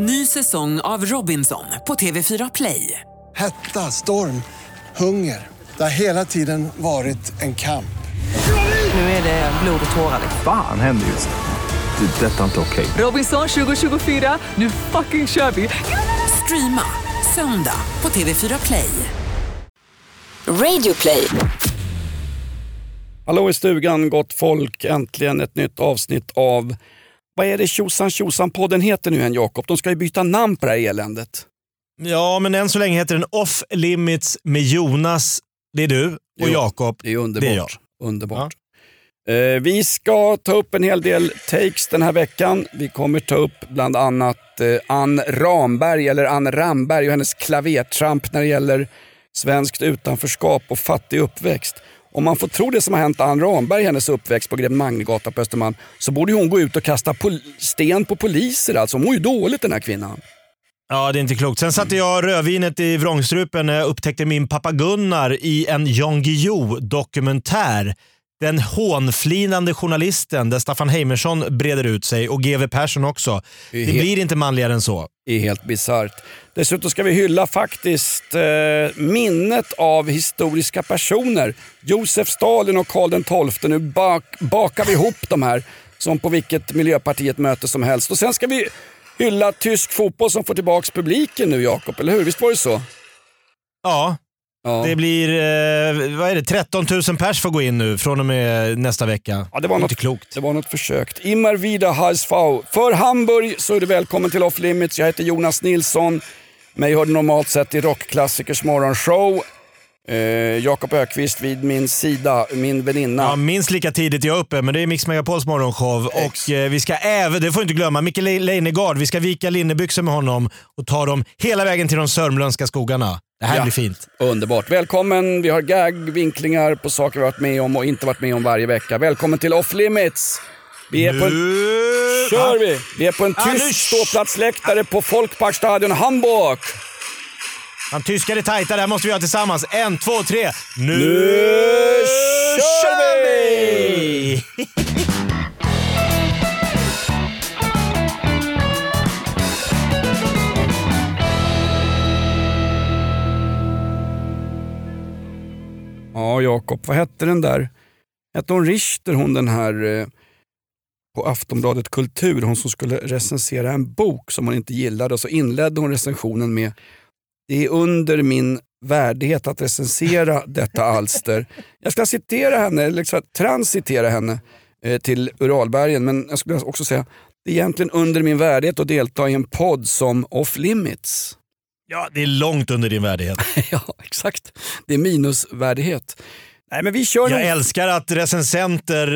Ny säsong av Robinson på TV4 Play. Hetta, storm, hunger. Det har hela tiden varit en kamp. Nu är det blod och tårar. Fan händer just nu. Det. är Detta är inte okej. Robinson 2024, nu fucking kör vi! Streama söndag på TV4 Play. Radio play. Hallå i stugan gott folk, äntligen ett nytt avsnitt av vad är det tjosan tjosan podden heter nu än Jakob? De ska ju byta namn på det här eländet. Ja, men än så länge heter den Off Limits med Jonas, det är du, och Jakob. Det är underbart. Det är jag. underbart. Eh, vi ska ta upp en hel del takes den här veckan. Vi kommer ta upp bland annat eh, Ann Ramberg, eller Ann Ramberg och hennes klavertramp när det gäller svenskt utanförskap och fattig uppväxt. Om man får tro det som har hänt Ann Ramberg i hennes uppväxt på Greven Magnegatan på Östermalm så borde hon gå ut och kasta pol- sten på poliser. Alltså. Hon mår ju dåligt den här kvinnan. Ja, det är inte klokt. Sen satte jag rödvinet i vrångstrupen när jag upptäckte min pappa Gunnar i en Jan Guillou-dokumentär. Den hånflinande journalisten där Staffan Heimersson breder ut sig och GW Persson också. Det Det blir inte manligare än så. Det är helt bisarrt. Dessutom ska vi hylla faktiskt eh, minnet av historiska personer. Josef Stalin och Karl XII. Nu bak, bakar vi ihop de här som på vilket Miljöpartiet möte som helst. Och sen ska vi hylla tysk fotboll som får tillbaka publiken nu Jakob, eller hur? Visst var det så? Ja, Ja. det blir eh, vad är det, 13 000 pers får gå in nu från och med nästa vecka. Ja, det var inte något, klokt. Det var något försökt. Immer wieder HSV. För Hamburg så är du välkommen till Off Limits. Jag heter Jonas Nilsson. Mig hör du normalt sett i Rockklassikers morgonshow. Eh, Jakob Ökvist vid min sida, min väninna. Ja, minst lika tidigt jag är uppe, men det är Mix Megapols morgonshow. Och eh, vi ska även, det får du inte glömma, Micke Le- Leijnegard. Vi ska vika linnebyxor med honom och ta dem hela vägen till de sörmländska skogarna. Det här Ja. blir fint. Underbart. Välkommen. Vi har gag, vinklingar på saker vi har varit med om och inte varit med om varje vecka. Välkommen till Off Limits. Vi är på en, kör vi. Vi är på en tyst ståplatsläktare på Folkparkstadion Hamburg. Han tyskar är tajta, det här måste vi göra tillsammans. En, två, tre. Nu, Nu kör vi! Jakob, vad hette den där? Hette hon Richter, hon den här eh, på Aftonbladet Kultur, hon som skulle recensera en bok som hon inte gillade och så inledde hon recensionen med Det är under min värdighet att recensera detta alster. Jag ska citera henne, eller liksom transitera henne eh, till Uralbergen, men jag skulle också säga det är egentligen under min värdighet att delta i en podd som Off Limits. Ja, det är långt under din värdighet. ja, exakt. Det är minusvärdighet. Nej, men vi kör Jag nog- älskar att recensenter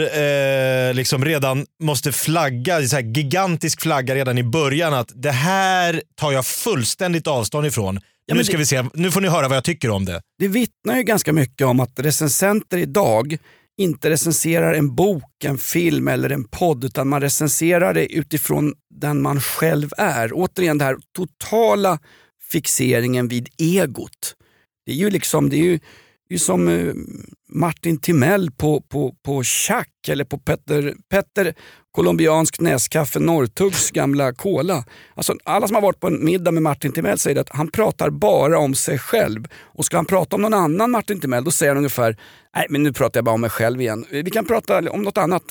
eh, liksom redan måste flagga, så här gigantisk flagga redan i början att det här tar jag fullständigt avstånd ifrån. Ja, nu ska det- vi se, nu får ni höra vad jag tycker om det. Det vittnar ju ganska mycket om att recensenter idag inte recenserar en bok, en film eller en podd utan man recenserar det utifrån den man själv är. Återigen det här totala fixeringen vid egot. Det är ju liksom, det är ju, det är ju som eh, Martin Timell på, på, på Chack eller på Petter, Petter colombiansk näskaffe Norrtuggs gamla cola. Alltså, alla som har varit på en middag med Martin Timell säger att han pratar bara om sig själv. Och ska han prata om någon annan Martin Timell då säger han ungefär Nej men nu pratar jag bara om mig själv igen. Vi kan prata om något annat.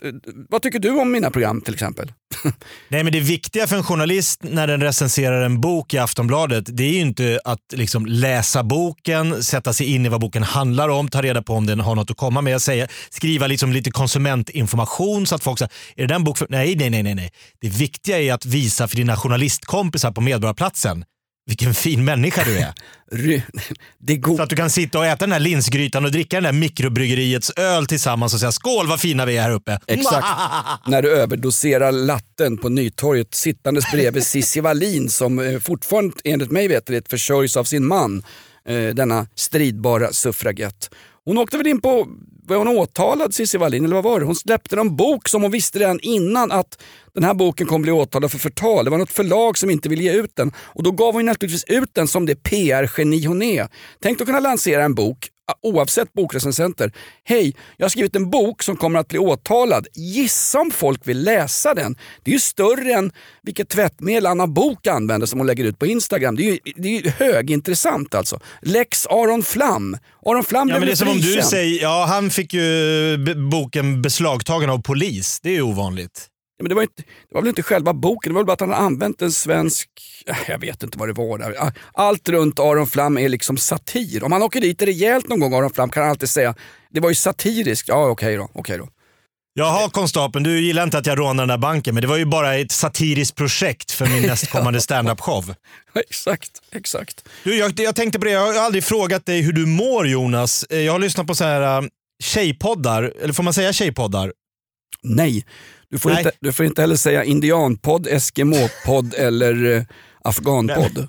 Vad tycker du om mina program till exempel? Nej men det viktiga för en journalist när den recenserar en bok i Aftonbladet, det är ju inte att liksom läsa boken, sätta sig in i vad boken handlar om, ta reda på om den har något att komma med, säga, skriva liksom lite konsumentinformation så att folk säger, är det den bok för... Nej, nej, nej, nej. Det viktiga är att visa för dina journalistkompisar på Medborgarplatsen vilken fin människa du är. Det är god... Så att du kan sitta och äta den här linsgrytan och dricka den där mikrobryggeriets öl tillsammans och säga skål vad fina vi är här uppe. Exakt. När du överdoserar latten på Nytorget sittandes bredvid Cissi Wallin som eh, fortfarande enligt mig veterligt försörjs av sin man. Eh, denna stridbara suffragett. Hon åkte väl in på, var hon åtalad Cissi Wallin eller vad var det? Hon släppte en bok som hon visste redan innan att den här boken kommer bli åtalad för förtal. Det var något förlag som inte ville ge ut den och då gav hon naturligtvis ut den som det PR-geni hon är. Tänk att kunna lansera en bok oavsett bokrecensenter. Hej, jag har skrivit en bok som kommer att bli åtalad. Gissa om folk vill läsa den. Det är ju större än vilket tvättmedel Anna Bok använder som hon lägger ut på Instagram. Det är ju, det är ju högintressant alltså. Lex Aron Flam. Aron Flam Ja, men det är som om du säger, ja han fick ju boken beslagtagen av polis. Det är ju ovanligt. Men det, var inte, det var väl inte själva boken, det var väl bara att han hade använt en svensk... äh, Jag vet inte vad det var där. Allt runt Aron Flam är liksom satir. Om han åker dit rejält någon gång, Aron Flam, kan han alltid säga det var ju satiriskt. Ja, okej då. okej då. Jaha konstapeln, du gillar inte att jag rånar den där banken, men det var ju bara ett satiriskt projekt för min nästkommande standup-show. exakt, exakt. Du, jag, jag tänkte på det, jag har aldrig frågat dig hur du mår Jonas. Eh, Jag har lyssnat på så här uh, tjejpoddar, eller får man säga tjejpoddar? Nej, du får, Nej. Inte, du får inte heller säga indianpodd, eskimopodd eller eh, afghanpodd.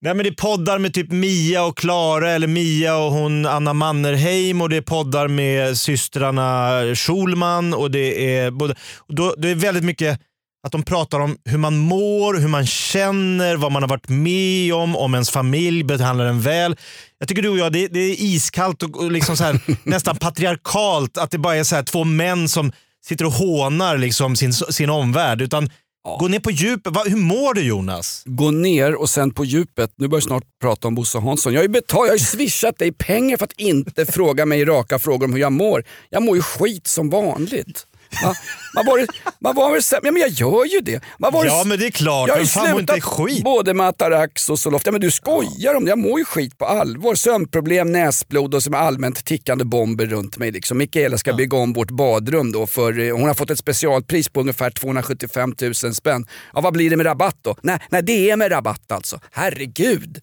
Nej men det är poddar med typ Mia och Klara eller Mia och hon Anna Mannerheim och det är poddar med systrarna Schulman och det är, både, och då, det är väldigt mycket att de pratar om hur man mår, hur man känner, vad man har varit med om, om ens familj behandlar en väl. Jag tycker du och jag, det, det är iskallt och, och liksom så här, nästan patriarkalt att det bara är så här, två män som sitter och hånar liksom sin, sin omvärld. Utan gå ner på djupet. Va, hur mår du Jonas? Gå ner och sen på djupet. Nu börjar jag snart prata om Bosse Hansson. Jag har ju, betalt, jag har swishat dig pengar för att inte fråga mig raka frågor om hur jag mår. Jag mår ju skit som vanligt. Va? Vad var vad var det, ja, men jag gör ju det. Vad var Ja men det är klart, jag ju fan mår inte skit? både med Atarax och Zoloft. Ja, men du skojar om det. Jag mår ju skit på allvar. Sömnproblem, näsblod och som allmänt tickande bomber runt mig. Liksom. Mikaela ska bygga om vårt badrum då för eh, hon har fått ett specialpris på ungefär 275 000 spänn. Ja, vad blir det med rabatt då? Nej, nej det är med rabatt alltså. Herregud.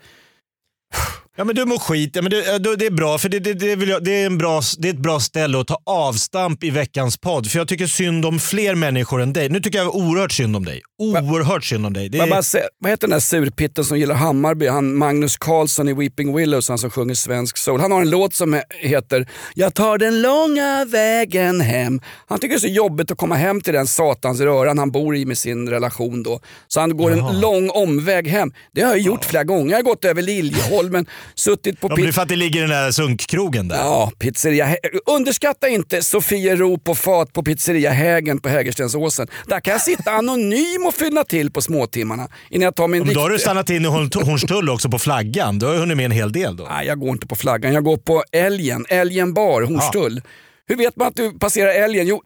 Ja men du mår skit, ja, men det, det är bra för det, det, det, vill jag, det, är en bra, det är ett bra ställe att ta avstamp i veckans podd. För jag tycker synd om fler människor än dig. Nu tycker jag oerhört synd om dig. Oerhört synd om dig. Det är, bara vad heter den där surpitten som gillar Hammarby? Han Magnus Carlsson i Weeping Willows, han som sjunger svensk soul. Han har en låt som heter “Jag tar den långa vägen hem”. Han tycker det är så jobbigt att komma hem till den satans röran han bor i med sin relation då. Så han går en lång omväg hem. Det har jag gjort flera gånger. Jag har gått över Liljeholmen, suttit på ja, det är för att det ligger i den där sunkkrogen där. Ja, pizzeria. Underskatta inte Sofiero på fat på pizzeria Hägen på Hägerstensåsen. Där kan jag sitta anonym och fylla till på småtimmarna innan jag tar min Men då har du stannat in i Horn- Hornstull också på flaggan. Du har ju hunnit med en hel del då. Nej, jag går inte på flaggan. Jag går på Älgen. Älgen bar, Hornstull. Hur vet man att du passerar älgen? Jo,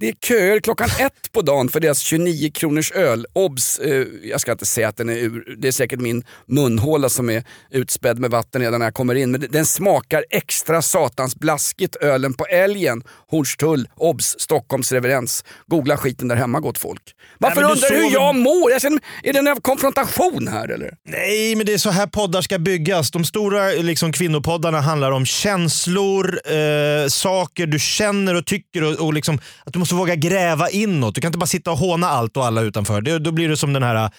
det är köer klockan ett på dagen för deras 29 kronors öl. Obs! Eh, jag ska inte säga att den är ur, det är säkert min munhåla som är utspädd med vatten redan när jag kommer in. Men den smakar extra satans blaskigt ölen på älgen. Hornstull, obs! Stockholms reverens. Googla skiten där hemma gott folk. Varför du undrar du hur jag mår? Jag känner, är det en konfrontation här eller? Nej, men det är så här poddar ska byggas. De stora liksom, kvinnopoddarna handlar om känslor, eh, saker du känner och tycker och, och liksom, att du måste våga gräva inåt. Du kan inte bara sitta och håna allt och alla utanför. Det, då blir det som den här eh,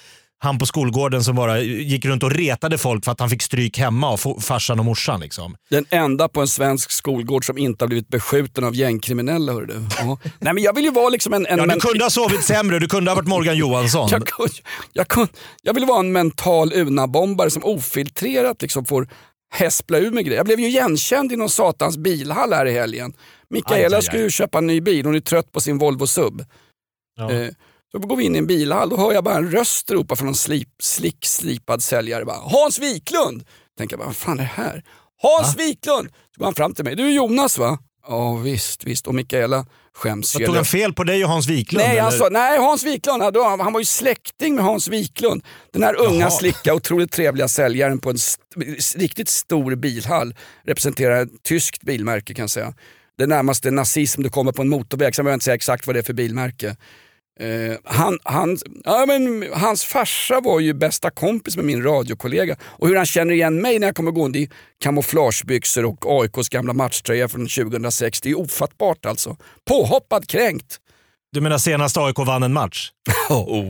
han på skolgården som bara gick runt och retade folk för att han fick stryk hemma av farsan och morsan. Liksom. Den enda på en svensk skolgård som inte har blivit beskjuten av gängkriminella. Hör du. Ja. Nej, men jag vill ju vara liksom en... en Ja, du kunde ha sovit sämre, du kunde ha varit Morgan Johansson. jag, kunde, jag, kunde, jag vill vara en mental UNA-bombare som ofiltrerat liksom får häspla ur med grejer. Jag blev ju igenkänd i någon satans bilhall här i helgen. Mikaela aj, ska ju köpa en ny bil, hon är trött på sin Volvo Sub. Ja. Eh, så går vi in i en bilhall, då hör jag bara en röst ropa från en slip, slick, slipad säljare. Bara, Hans Wiklund! Tänker jag bara, vad fan är det här? Hans Wiklund! Så går han fram till mig. Du är Jonas va? Ja visst, visst. Och Mikaela skäms ju. tog han fel på dig och Hans Wiklund? Nej, han, sa, nej, Hans Wiklund, han, var ju släkting med Hans Wiklund. Den här unga, Jaha. slicka, otroligt trevliga säljaren på en st- riktigt stor bilhall. Representerar ett tyskt bilmärke kan jag säga. Det närmaste nazism du kommer på en motorväg, jag behöver inte säga exakt vad det är för bilmärke. Eh, han, han, ja, men, hans farsa var ju bästa kompis med min radiokollega. Och hur han känner igen mig när jag kommer gående i kamouflagebyxor och AIKs gamla matchtröja från 2006, det är ofattbart alltså. Påhoppad, kränkt. Du menar senast AIK vann en match? Oh.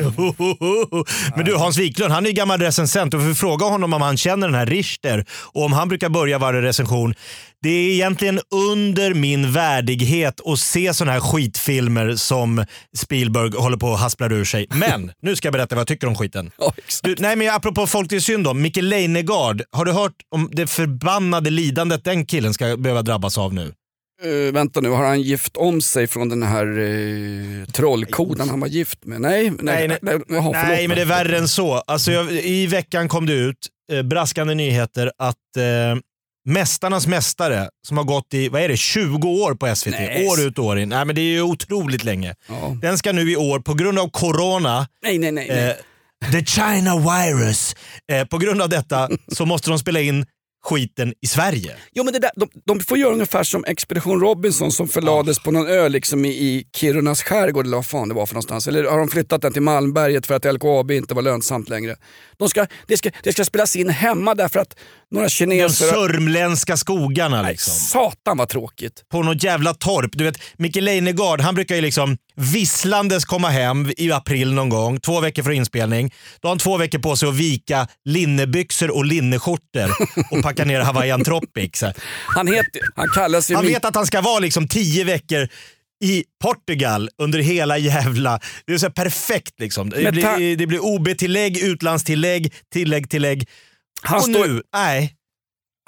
Men du, Hans Wiklund, han är ju gammal recensent och vi får fråga honom om han känner den här Richter och om han brukar börja varje recension. Det är egentligen under min värdighet att se sådana här skitfilmer som Spielberg håller på att haspla ur sig. Men nu ska jag berätta vad jag tycker om skiten. Exakt. Du, nej men apropå folk är synd om, Micke Leijnegard. Har du hört om det förbannade lidandet den killen ska behöva drabbas av nu? Eh, vänta nu, har han gift om sig från den här uh, trollkoden han var gift med? Nej, nej, Nej, nej. Nej, förlåt men det är värre än så. Alltså, jag, I veckan kom det ut eh, braskande nyheter att eh, Mästarnas mästare, som har gått i vad är det, 20 år på SVT, Nej. år ut och år in. Nej, men det är ju otroligt länge. Ja. Den ska nu i år, på grund av corona, Nej, nej, nej. nej. eh, the China virus, eh, på grund av detta så måste de spela in skiten i Sverige. Jo, men det där, de, de får göra ungefär som Expedition Robinson som förlades på någon ö liksom i, i Kirunas skärgård eller vad fan det var för någonstans. Eller har de flyttat den till Malmberget för att LKAB inte var lönsamt längre? De ska, det, ska, det ska spelas in hemma därför att några De kineser... sörmländska skogarna Nej, liksom. Satan vad tråkigt. på något jävla torp. Du vet, Micke Leijnegard han brukar ju liksom visslandes komma hem i april någon gång, två veckor för inspelning. Då har han två veckor på sig att vika linnebyxor och linneskjortor och packa ner Hawaiian Tropic. Han, heter, han kallas ju... Han vet att han ska vara liksom tio veckor i Portugal under hela jävla... Det är så perfekt liksom. Det blir, det blir OB-tillägg, utlandstillägg, tillägg, tillägg. Han, och står, nu, nej.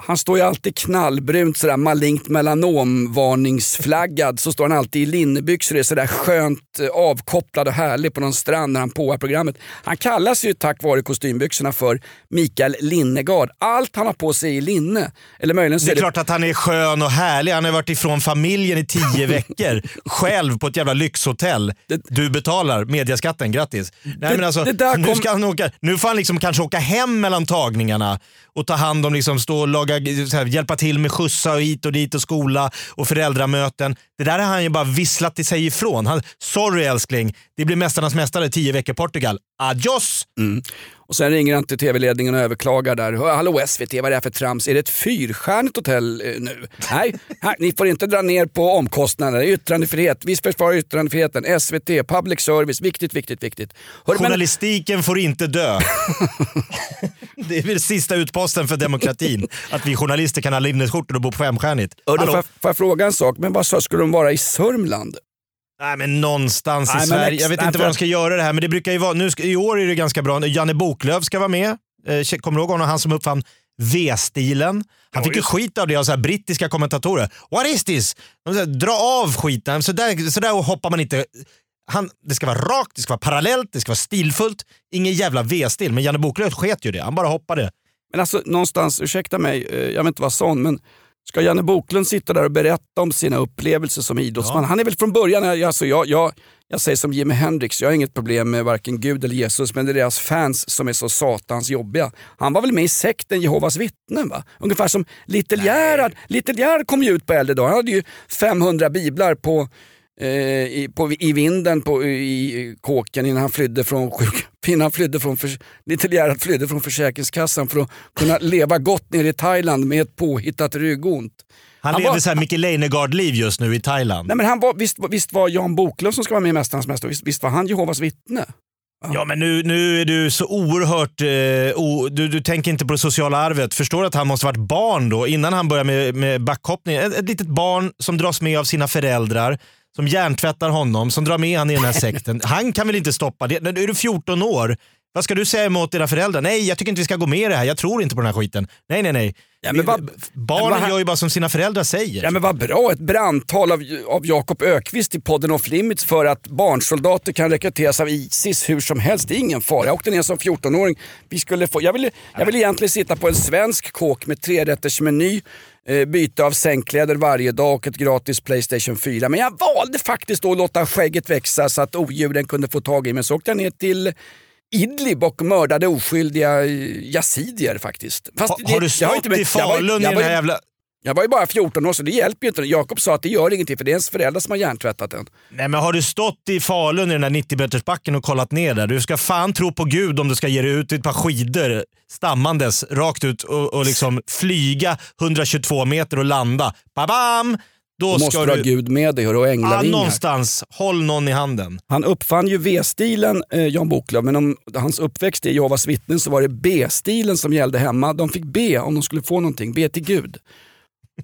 Han står ju alltid knallbrunt sådär malignt melanomvarningsflaggad. Så står han alltid i linnebyxor och är sådär skönt eh, avkopplad och härlig på någon strand när han påar programmet. Han kallas ju tack vare kostymbyxorna för Mikael Linnegard. Allt han har på sig är linne. Eller möjligen Det är är klart att han är skön och härlig. Han har varit ifrån familjen i tio veckor. Själv på ett jävla lyxhotell. Du betalar mediaskatten, grattis. Nej, men alltså, det nu, kom- ska han åka, nu får han liksom kanske åka hem mellan tagningarna och ta hand om, liksom, stå och laga, så här, hjälpa till med skjutsa och hit och dit och skola och föräldramöten. Det där har han ju bara visslat till sig ifrån. Han, Sorry älskling, det blir Mästarnas mästare tio veckor Portugal. Adios! Mm. Och sen ringer han till tv-ledningen och överklagar där. Hallå SVT, vad är det här för trams? Är det ett fyrstjärnigt hotell eh, nu? Nej, här, ni får inte dra ner på omkostnaderna. Yttrandefrihet, vi försvarar yttrandefriheten. SVT, public service, viktigt, viktigt, viktigt. Hör, men, Journalistiken får inte dö. det är väl sista utposten för demokratin. Att vi journalister kan ha linneskjortor och bo på femstjärnigt. får, jag- fråga en sak? Men vad skulle de vara i Sörmland? Nej men någonstans Nej, i men Sverige. Jag vet inte var de ska göra det här men det brukar ju vara, nu ska, i år är det ganska bra. Janne Boklöv ska vara med. Eh, kommer du ihåg honom? Han som uppfann V-stilen. Han fick ju skit av det av så här brittiska kommentatorer. What is this? De säger, Dra av skiten. Så där, så där hoppar man inte. Han, det ska vara rakt, det ska vara parallellt, det ska vara stilfullt. Ingen jävla V-stil. Men Janne Boklöv sket ju det. Han bara hoppade. Men alltså någonstans, ursäkta mig, eh, jag vill inte vara sån, men ska Janne Boklund sitta där och berätta om sina upplevelser som idrottsman? Han är väl från början, jag- alltså jag, jag, jag säger som Jimi Hendrix, jag har inget problem med varken Gud eller Jesus, men det är deras fans som är så satans jobbiga. Han var väl med i sekten Jehovas vittnen va? Ungefär som Little Gerhard. Little Gerhard kom ju ut på äldre dagar, han hade ju 500 biblar på eh, i, på, i vinden på, i, i kåken innan han flydde från sjuk, innan han flydde från, Little flydde från Försäkringskassan för att kunna leva gott nere i Thailand med ett påhittat ryggont. Han, Han lever var- så här Micke Leijnegard-liv just nu i Thailand. Nej, men han var, visst, visst var Jan Boklund som ska vara med i Mästarnas Mästare, visst, visst var han Jehovas vittne? Ja men nu, nu är du så oerhört... Eh, o, du, du tänker inte på det sociala arvet. Förstår du att han måste varit barn då innan han börjar med, med backhoppning? Ett, ett litet barn som dras med av sina föräldrar. Som hjärntvättar honom, som drar med han i den här sekten. Han kan väl inte stoppa det? Nu är du 14 år. Vad ska du säga emot dina föräldrar? Nej, jag tycker inte vi ska gå med i det här. Jag tror inte på den här skiten. Nej, nej, nej. Ja, men vad- Barnen men vad- gör ju bara som sina föräldrar säger. Ja men vad bra, ett brandtal av, av Jakob Ökvist i podden Off Limits för att barnsoldater kan rekryteras av Isis hur som helst. Det är ingen fara. Jag åkte ner som 14-åring. Vi skulle få, jag, ville, jag ville egentligen sitta på en svensk kåk med trerättersmeny, byte av sängkläder varje dag och ett gratis Playstation 4. Men jag valde faktiskt då att låta skägget växa så att odjuren kunde få tag i mig. Så åkte jag ner till Idlib och mördade oskyldiga eh, yazidier faktiskt. Fast Ha, det- har du jag har stått inte- i jag var- Falun i jag den var här jävla... jag var ju bara 14 år så det hjälper ju inte. Jakob sa att det gör ingenting för det är ens föräldrar som har hjärntvättat den. Nej men har du stått i Falun i den där 90-metersbacken och kollat ner där? Du ska fan tro på Gud om du ska ge dig ut i ett par skidor stammandes rakt ut och, och liksom flyga 122 meter och landa. Babam! Då Då måste ska du ha. Gud med dig och Ja, änglavingar. någonstans. Håll någon i handen. Han uppfann ju V-stilen, eh, Jan Boklöv, men om hans uppväxt i Jehovas vittnen så var det B-stilen som gällde hemma. De fick be om de skulle få någonting, be till Gud.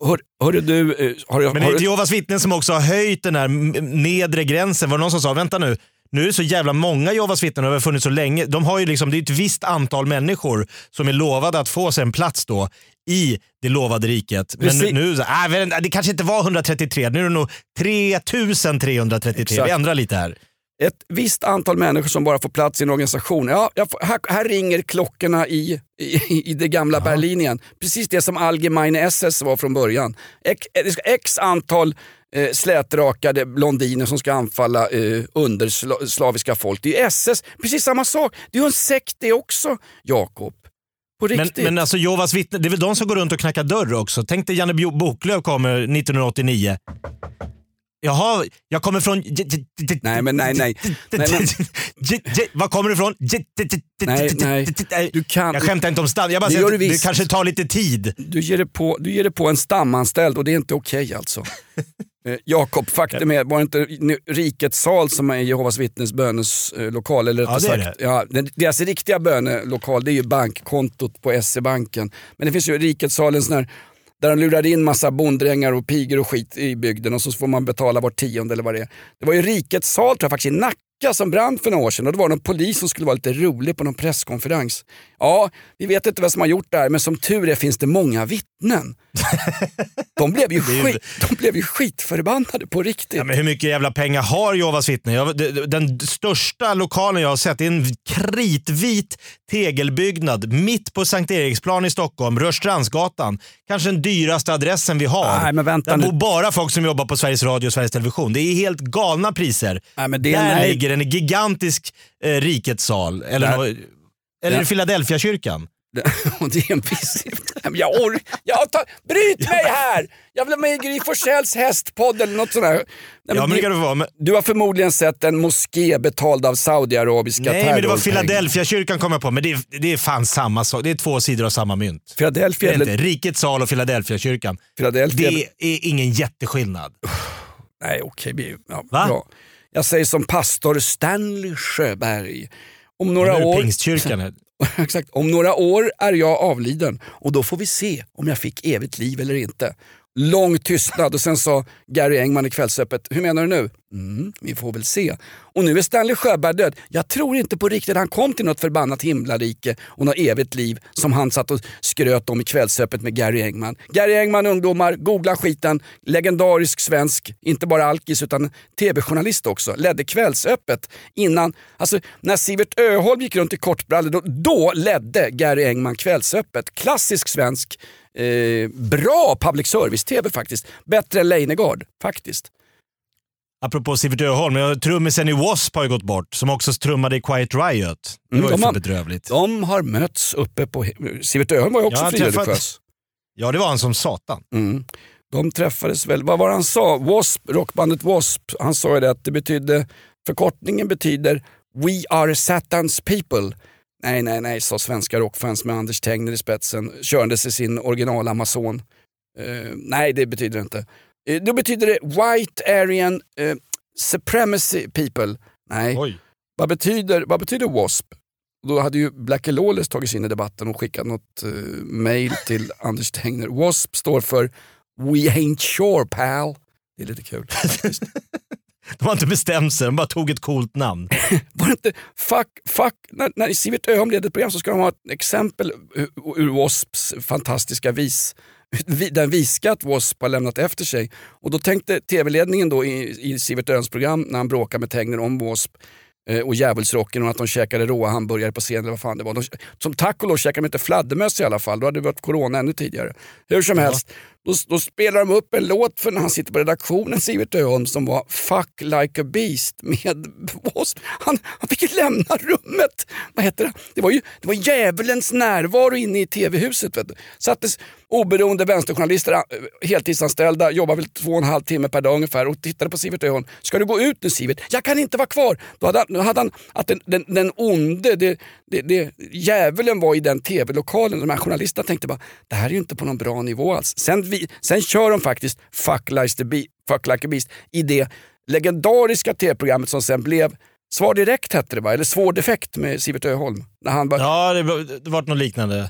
Hör, hörru du, eh, har, Men har, det är Jehovas vittnen som också har höjt den här nedre gränsen. Var det någon som sa, vänta nu, nu är det så jävla många Jehovas vittnen och har funnits så länge. De har ju liksom, det är ett visst antal människor som är lovade att få sig en plats då i det lovade riket. Men Precis. nu, så, äh, inte, det kanske inte var 133, nu är det nog 3333. Vi Exakt. ändrar lite här. Ett visst antal människor som bara får plats i en organisation. Ja, får, här, här ringer klockorna i, i, i det gamla Berlin igen. Precis det som Allgemeine SS var från början. X, det ska x antal eh, slätrakade blondiner som ska anfalla eh, underslaviska folk. Det är SS, precis samma sak. Det är ju en sekt det också, Jakob. Men, men alltså Jehovas vittnen, det är väl de som går runt och knackar dörr också. Tänk dig Janne Bo- Boklöv kommer 1989. Jaha, jag kommer från... Nej, men nej, nej. Var kommer du ifrån? Nej, nej. Du kan- Jag skämtar inte om stam. Jag bara Det säger att det kanske tar lite tid. Du ger, det på, du ger det på en stamanställd och det är inte okej alltså. Eh, Jakob, faktum är, var det inte Rikets sal som är Jehovas vittnes böneslokal? Eller Ja, det är sagt, ja, deras riktiga bönelokal det är ju bankkontot på SE-banken. Men det finns ju Rikets sal, en sån här, där de lurar in massa bonddrängar och pigor och skit i bygden och så får man betala var tionde eller vad det är. Det var ju Rikets sal tror jag faktiskt i Nacka som brann för några år sedan och det var någon polis som skulle vara lite rolig på någon presskonferens. Ja, vi vet inte vad som har gjort det här men som tur är finns det många vittnen. De blev ju, skit, de blev ju skitförbannade på riktigt. Ja, men hur mycket jävla pengar har Jehovas vittnen? Jag, den största lokalen jag har sett är en kritvit tegelbyggnad mitt på Sankt Eriksplan i Stockholm, Rörstrandsgatan. Kanske den dyraste adressen vi har. Nej, men vänta Där nu. bor bara folk som jobbar på Sveriges Radio och Sveriges Television. Det är helt galna priser. Nej, men det är- Där nej. ligger en gigantisk eh, rikets sal. Eller, Där- nå- eller Ja. Philadelphia-kyrkan. Det är en men Jag ork... Jag tar... Bryt mig här! Jag vill ha med i Gry Forssells hästpodd eller något sånt där. Ja, men det kan vara. Men, Du har förmodligen sett en moské betald av saudiarabiska nej, men det var terrorpengar. Philadelphia-kyrkan kom jag på. Men det är, det är fan samma sak. Det är två sidor av samma mynt. Det Philadelphia, är inte. eller... Rikets sal och Philadelphia-kyrkan. Philadelphia Det är ingen jätteskillnad. Nej, okej. vi- ja, Va? bra. Jag säger som pastor Stanley Sjöberg. Om några, Nu år, Pingstkyrkan. exakt, om några år är jag avliden och då får vi se om jag fick evigt liv eller inte. Lång tystnad och sen sa Gary Engman i Kvällsöppet, hur menar du nu? Mm, vi får väl se. Och nu är Stanley Sjöberg död. Jag tror inte på riktigt han kom till något förbannat himlarike och något evigt liv som han satt och skröt om i Kvällsöppet med Gary Engman. Gary Engman ungdomar, googla skiten. Legendarisk svensk, inte bara alkis utan tv-journalist också. Ledde Kvällsöppet innan, alltså när Sivert Öholm gick runt i kortbrallor, då, då ledde Gary Engman Kvällsöppet. Klassisk svensk, eh, bra public service-tv faktiskt. Bättre än Leijnegard, faktiskt. Apropå Sivert Öholm, ja, trummisen i W.A.S.P. har ju gått bort, som också trummade i Quiet Riot. Det Mm, var ju de för bedrövligt. De har mötts uppe på... Sivert Öholm var ju också träffat- frireligiös. Ja, det var han som satan. Mm. De träffades väl, vad var det han sa? W.A.S.P., rockbandet W.A.S.P. Han sa ju det att det betydde, förkortningen betyder We are Satans people. Nej, nej, nej, sa svenska rockfans med Anders Tegner i spetsen, körandes i sin original Amazon. Eh, nej, det betyder inte. Uh, då betyder det White Aryan eh, Supremacy people. Nej, Oj. vad betyder, vad betyder W.A.S.P? Då hade ju Blackie Lawless tagit sig in i debatten och skickat något uh, mail till Anders Tegner. W.A.S.P står för We ain't sure pal. Det är lite kul. De har inte bestämt sig, de bara tog ett coolt namn. Var det inte, fuck, fuck, när, när Sivert Öholm leder ett program så ska de ha ett exempel ur, ur W.A.S.Ps fantastiska vis. Den visskatt W.A.S.P har lämnat efter sig. Och då tänkte tv-ledningen då i, i Sivert Öholms program när han bråkade med Tegner om W.A.S.P eh, och djävulsrocken och att de käkade råa hamburgare på scenen eller vad fan det var. De, som tack och lov käkade de inte fladdermöss i alla fall, då hade det varit corona ännu tidigare. Hur som helst, då, då spelar de upp en låt för när han sitter på redaktionen, Sivert Öholm, som var Fuck like a beast med W.A.S.P. Han, han fick ju lämna rummet. Vad heter det? Det var ju det var djävulens närvaro inne i tv-huset. Sattes oberoende vänsterjournalister, eh, heltidsanställda, jobbar väl två och en halv timme per dag ungefär och tittade på Sivert Öholm. Ska du gå ut nu Sivert? Jag kan inte vara kvar. Då hade han, då hade han att den, den, den onde, det, det, det, djävulen var i den tv-lokalen. De här journalisterna tänkte bara, det här är ju inte på någon bra nivå alls. Sen vi, Sen kör de faktiskt Fuck Like, the Be- Fuck like a Beast i det legendariska tv-programmet som sen blev Svar direkt hette det va? Eller Svår defekt med Sivert Öholm. När han bara, Ja, det var- det var något liknande.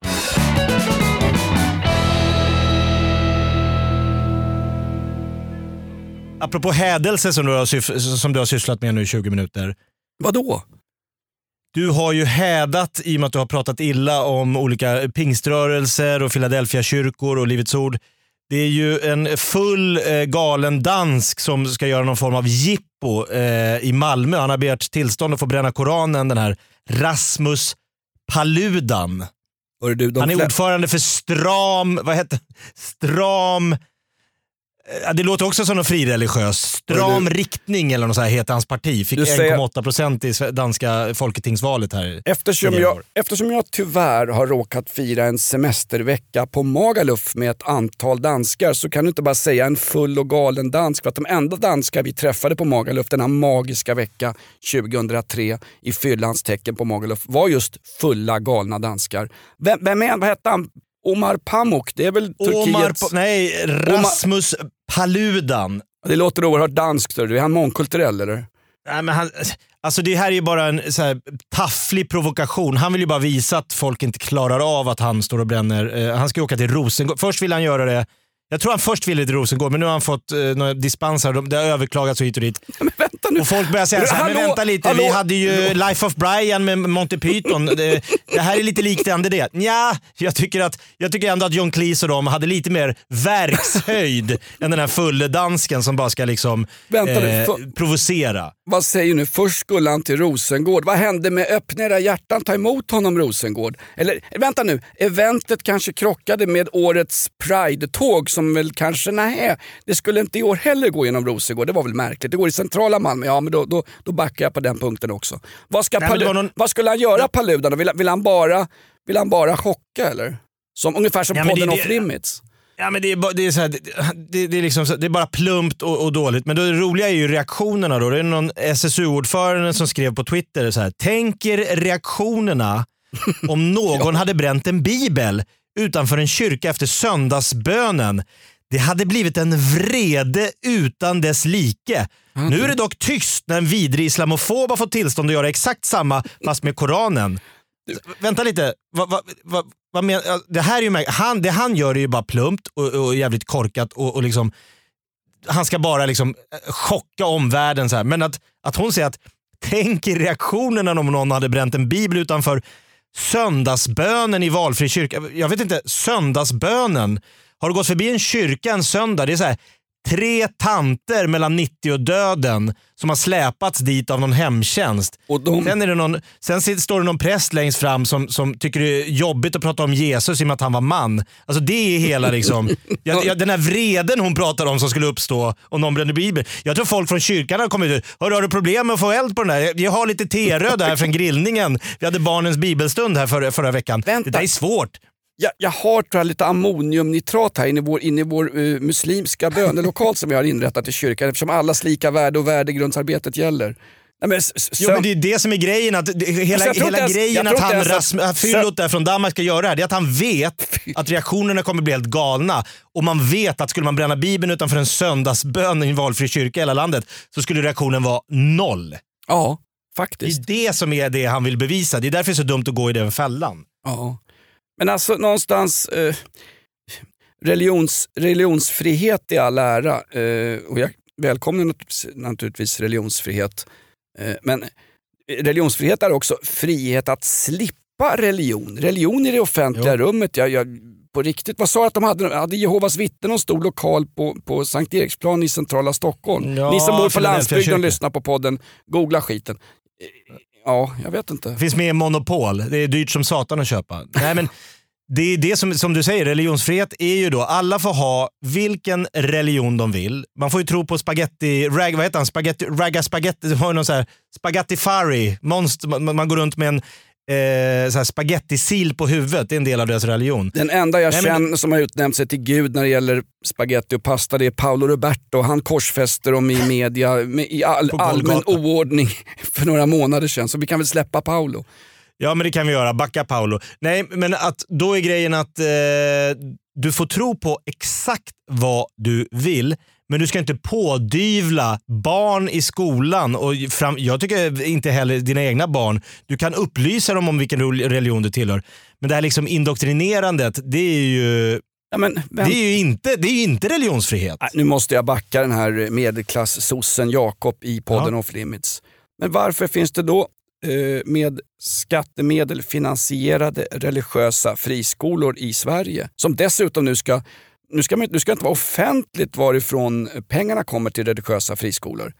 Apropå hädelse som du, har som du har sysslat med nu i 20 minuter. Vadå? Du har ju hädat i och med att du har pratat illa om olika pingströrelser och Philadelphia-kyrkor och Livets Ord. Det är ju en full eh, galen dansk som ska göra någon form av jippo eh, i Malmö. Han har begärt tillstånd att få bränna Koranen, den här Rasmus Paludan. Du, Han är ordförande för Stram, vad heter Stram, det låter också som något frireligiöst. Stram Hörru riktning eller något så här heter hans parti. Fick Du säger- 1,8 procent i danska folketingsvalet här. Eftersom jag, eftersom jag tyvärr har råkat fira en semestervecka på Magaluf med ett antal danskar så kan du inte bara säga en full och galen dansk. För att de enda danskar vi träffade på Magaluf denna magiska vecka 2003 i fyllans tecken på Magaluf var just fulla galna danskar. Vem, vem är vad hette han? Omar Pamuk, det är väl Omar, Turkiets... Pa- nej, Rasmus Paludan. Det låter oerhört danskt. Är han mångkulturell eller? Nej, men han, alltså det här är ju bara en så här, tafflig provokation. Han vill ju bara visa att folk inte klarar av att han står och bränner. Eh, han ska ju åka till Rosengård. Först ville han göra det jag tror han först ville till Rosengård, men nu har han fått eh, några dispenser. De- Det har överklagats och hit och dit. Men vänta nu. Och folk börjar säga så här, men Hallå, vänta lite, hallå. vi hade ju Life of Brian med Monty Python. Det, det här är lite likt ändå det. Ja, jag tycker, att, jag tycker ändå att John Cleese och de hade lite mer verkshöjd än den här fulle dansken som bara ska liksom Vänta nu, eh, för- provocera. Vad säger nu? Först skulle han till Rosengård. Vad hände med öppna era hjärtan, ta emot honom Rosengård? Eller vänta nu, eventet kanske krockade med årets Pride-tåg som väl kanske, nej, det skulle inte i år heller gå genom Rosengård. Det var väl märkligt. Det går i centrala Malmö, ja men då, då, då backar jag på den punkten också. Vad, ska Nej, någon- vad skulle han göra Paludan? Vill, vill, han bara, vill han bara chocka eller? Som, ungefär som Ja, podden det- Off Limits. Ja, men det, är bara, det, är så här, det, det, är liksom så, det är bara plumpt och, och dåligt. Men det roliga är ju reaktionerna. Då. Det är någon SSU-ordförande som skrev på Twitter så här. Tänker reaktionerna om någon hade bränt en bibel utanför en kyrka efter söndagsbönen. Det hade blivit en vrede utan dess like. Nu är det dock tyst när en vidrig islamofob har fått tillstånd att göra exakt samma fast med Koranen. Vänta lite, Va, va, va, vad men, det, här är ju, han, det han gör är ju bara plumpt och, och jävligt korkat och, och liksom han ska bara liksom eh, chocka omvärlden. Så här. Men att, att hon säger att tänk i reaktionerna om någon hade bränt en bibel utanför söndagsbönen i valfri kyrka. Jag vet inte, söndagsbönen. Har du gått förbi en kyrka en söndag? Det är så här, tre tanter mellan 90 och döden som har släpats dit av någon hemtjänst. Och de... Sen, är det någon, sen står det någon präst längst fram som, som tycker det är jobbigt att prata om Jesus i och med att han var man. Alltså det är hela liksom, ja, ja, den här vreden hon pratar om som skulle uppstå om någon brände bibeln. Jag tror folk från kyrkan har kommit ut. Hörru, har du problem med att få eld på den där? Vi har lite teröd här från grillningen. Vi hade barnens bibelstund här förra, förra veckan. Det där är svårt. Jag, jag har tror jag, lite ammoniumnitrat här inne i vår, inne i vår eh, muslimska bönelokal som jag har inrättat i kyrkan eftersom allas lika värde och värdegrundsarbetet gäller. Nej, men, Jo, men det är det som är grejen. Att, det, hela Alltså, hela ens- grejen att han att fyllot där från Danmark ska göra det här, det är att han vet att reaktionerna kommer bli helt galna. Och man vet att skulle man bränna bibeln utanför en söndagsbön i en valfri kyrka i hela landet så skulle reaktionen vara noll. Ja, Det faktiskt. är det som är det han vill bevisa. Det är därför det är så dumt att gå i den fällan. Ja. Men alltså någonstans, eh, religions, religionsfrihet i all ära. Eh, och jag välkomnar naturligtvis, religionsfrihet. Eh, men religionsfrihet är också frihet att slippa religion. Religion i det offentliga rummet. Jag, jag, på riktigt, vad sa jag att de hade? Hade Jehovas vittnen någon stor lokal på, på Sankt Eriksplan i centrala Stockholm? Ja, Ni som bor på landsbygden och lyssnar på podden, googla skiten. Ja, jag vet inte. Finns med i Monopol. Det är dyrt som satan att köpa. Nej, men det är det som, som du säger, religionsfrihet är ju då, alla får ha vilken religion de vill. Man får ju tro på spaghetti, rag, vad heter han, spaghetti, ragga spaghetti, det har ju någon så här spaghettifari, monster, man, man går runt med en eh, spagettisil på huvudet, det är en del av deras religion. Den enda jag Nej, men- känner som har utnämnt sig till gud när det gäller spaghetti och pasta det är Paolo Roberto. Han korsfäster dem i media med, i all, allmän oordning för några månader sedan. Så vi kan väl släppa Paolo. Ja men det kan vi göra, backa Paolo. Nej men att, då är grejen att eh, du får tro på exakt vad du vill. Men du ska inte pådyvla barn i skolan och fram, jag tycker inte heller dina egna barn. Du kan upplysa dem om vilken rel- religion du tillhör. Men det här liksom indoktrinerandet, det är ju, Ja, men, det är ju inte, det är inte religionsfrihet. Nej, nu måste jag backa den här medelklass-sossen Jakob i podden Ja. Off Limits. Men varför finns det då eh, med skattemedel finansierade religiösa friskolor i Sverige? Som dessutom nu ska, nu ska, man, nu ska inte vara offentligt varifrån pengarna kommer till religiösa friskolor.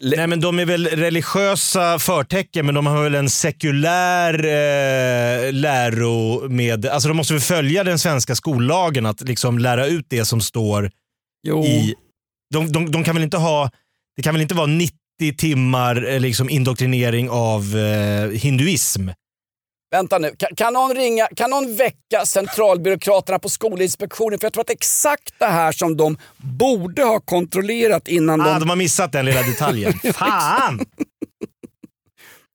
Nej men de är väl religiösa förtecken men de har väl en sekulär eh, läro med, alltså de måste väl följa den svenska skollagen att liksom lära ut det som står Jo. i, de, de, de kan väl inte ha, det kan väl inte vara 90 timmar eh, liksom indoktrinering av eh, hinduism? Vänta nu, kan, kan, någon ringa, kan någon väcka centralbyråkraterna på Skolinspektionen? För jag tror att exakt det här som de borde ha kontrollerat innan Ah, de... de har missat den lilla detaljen. Fan!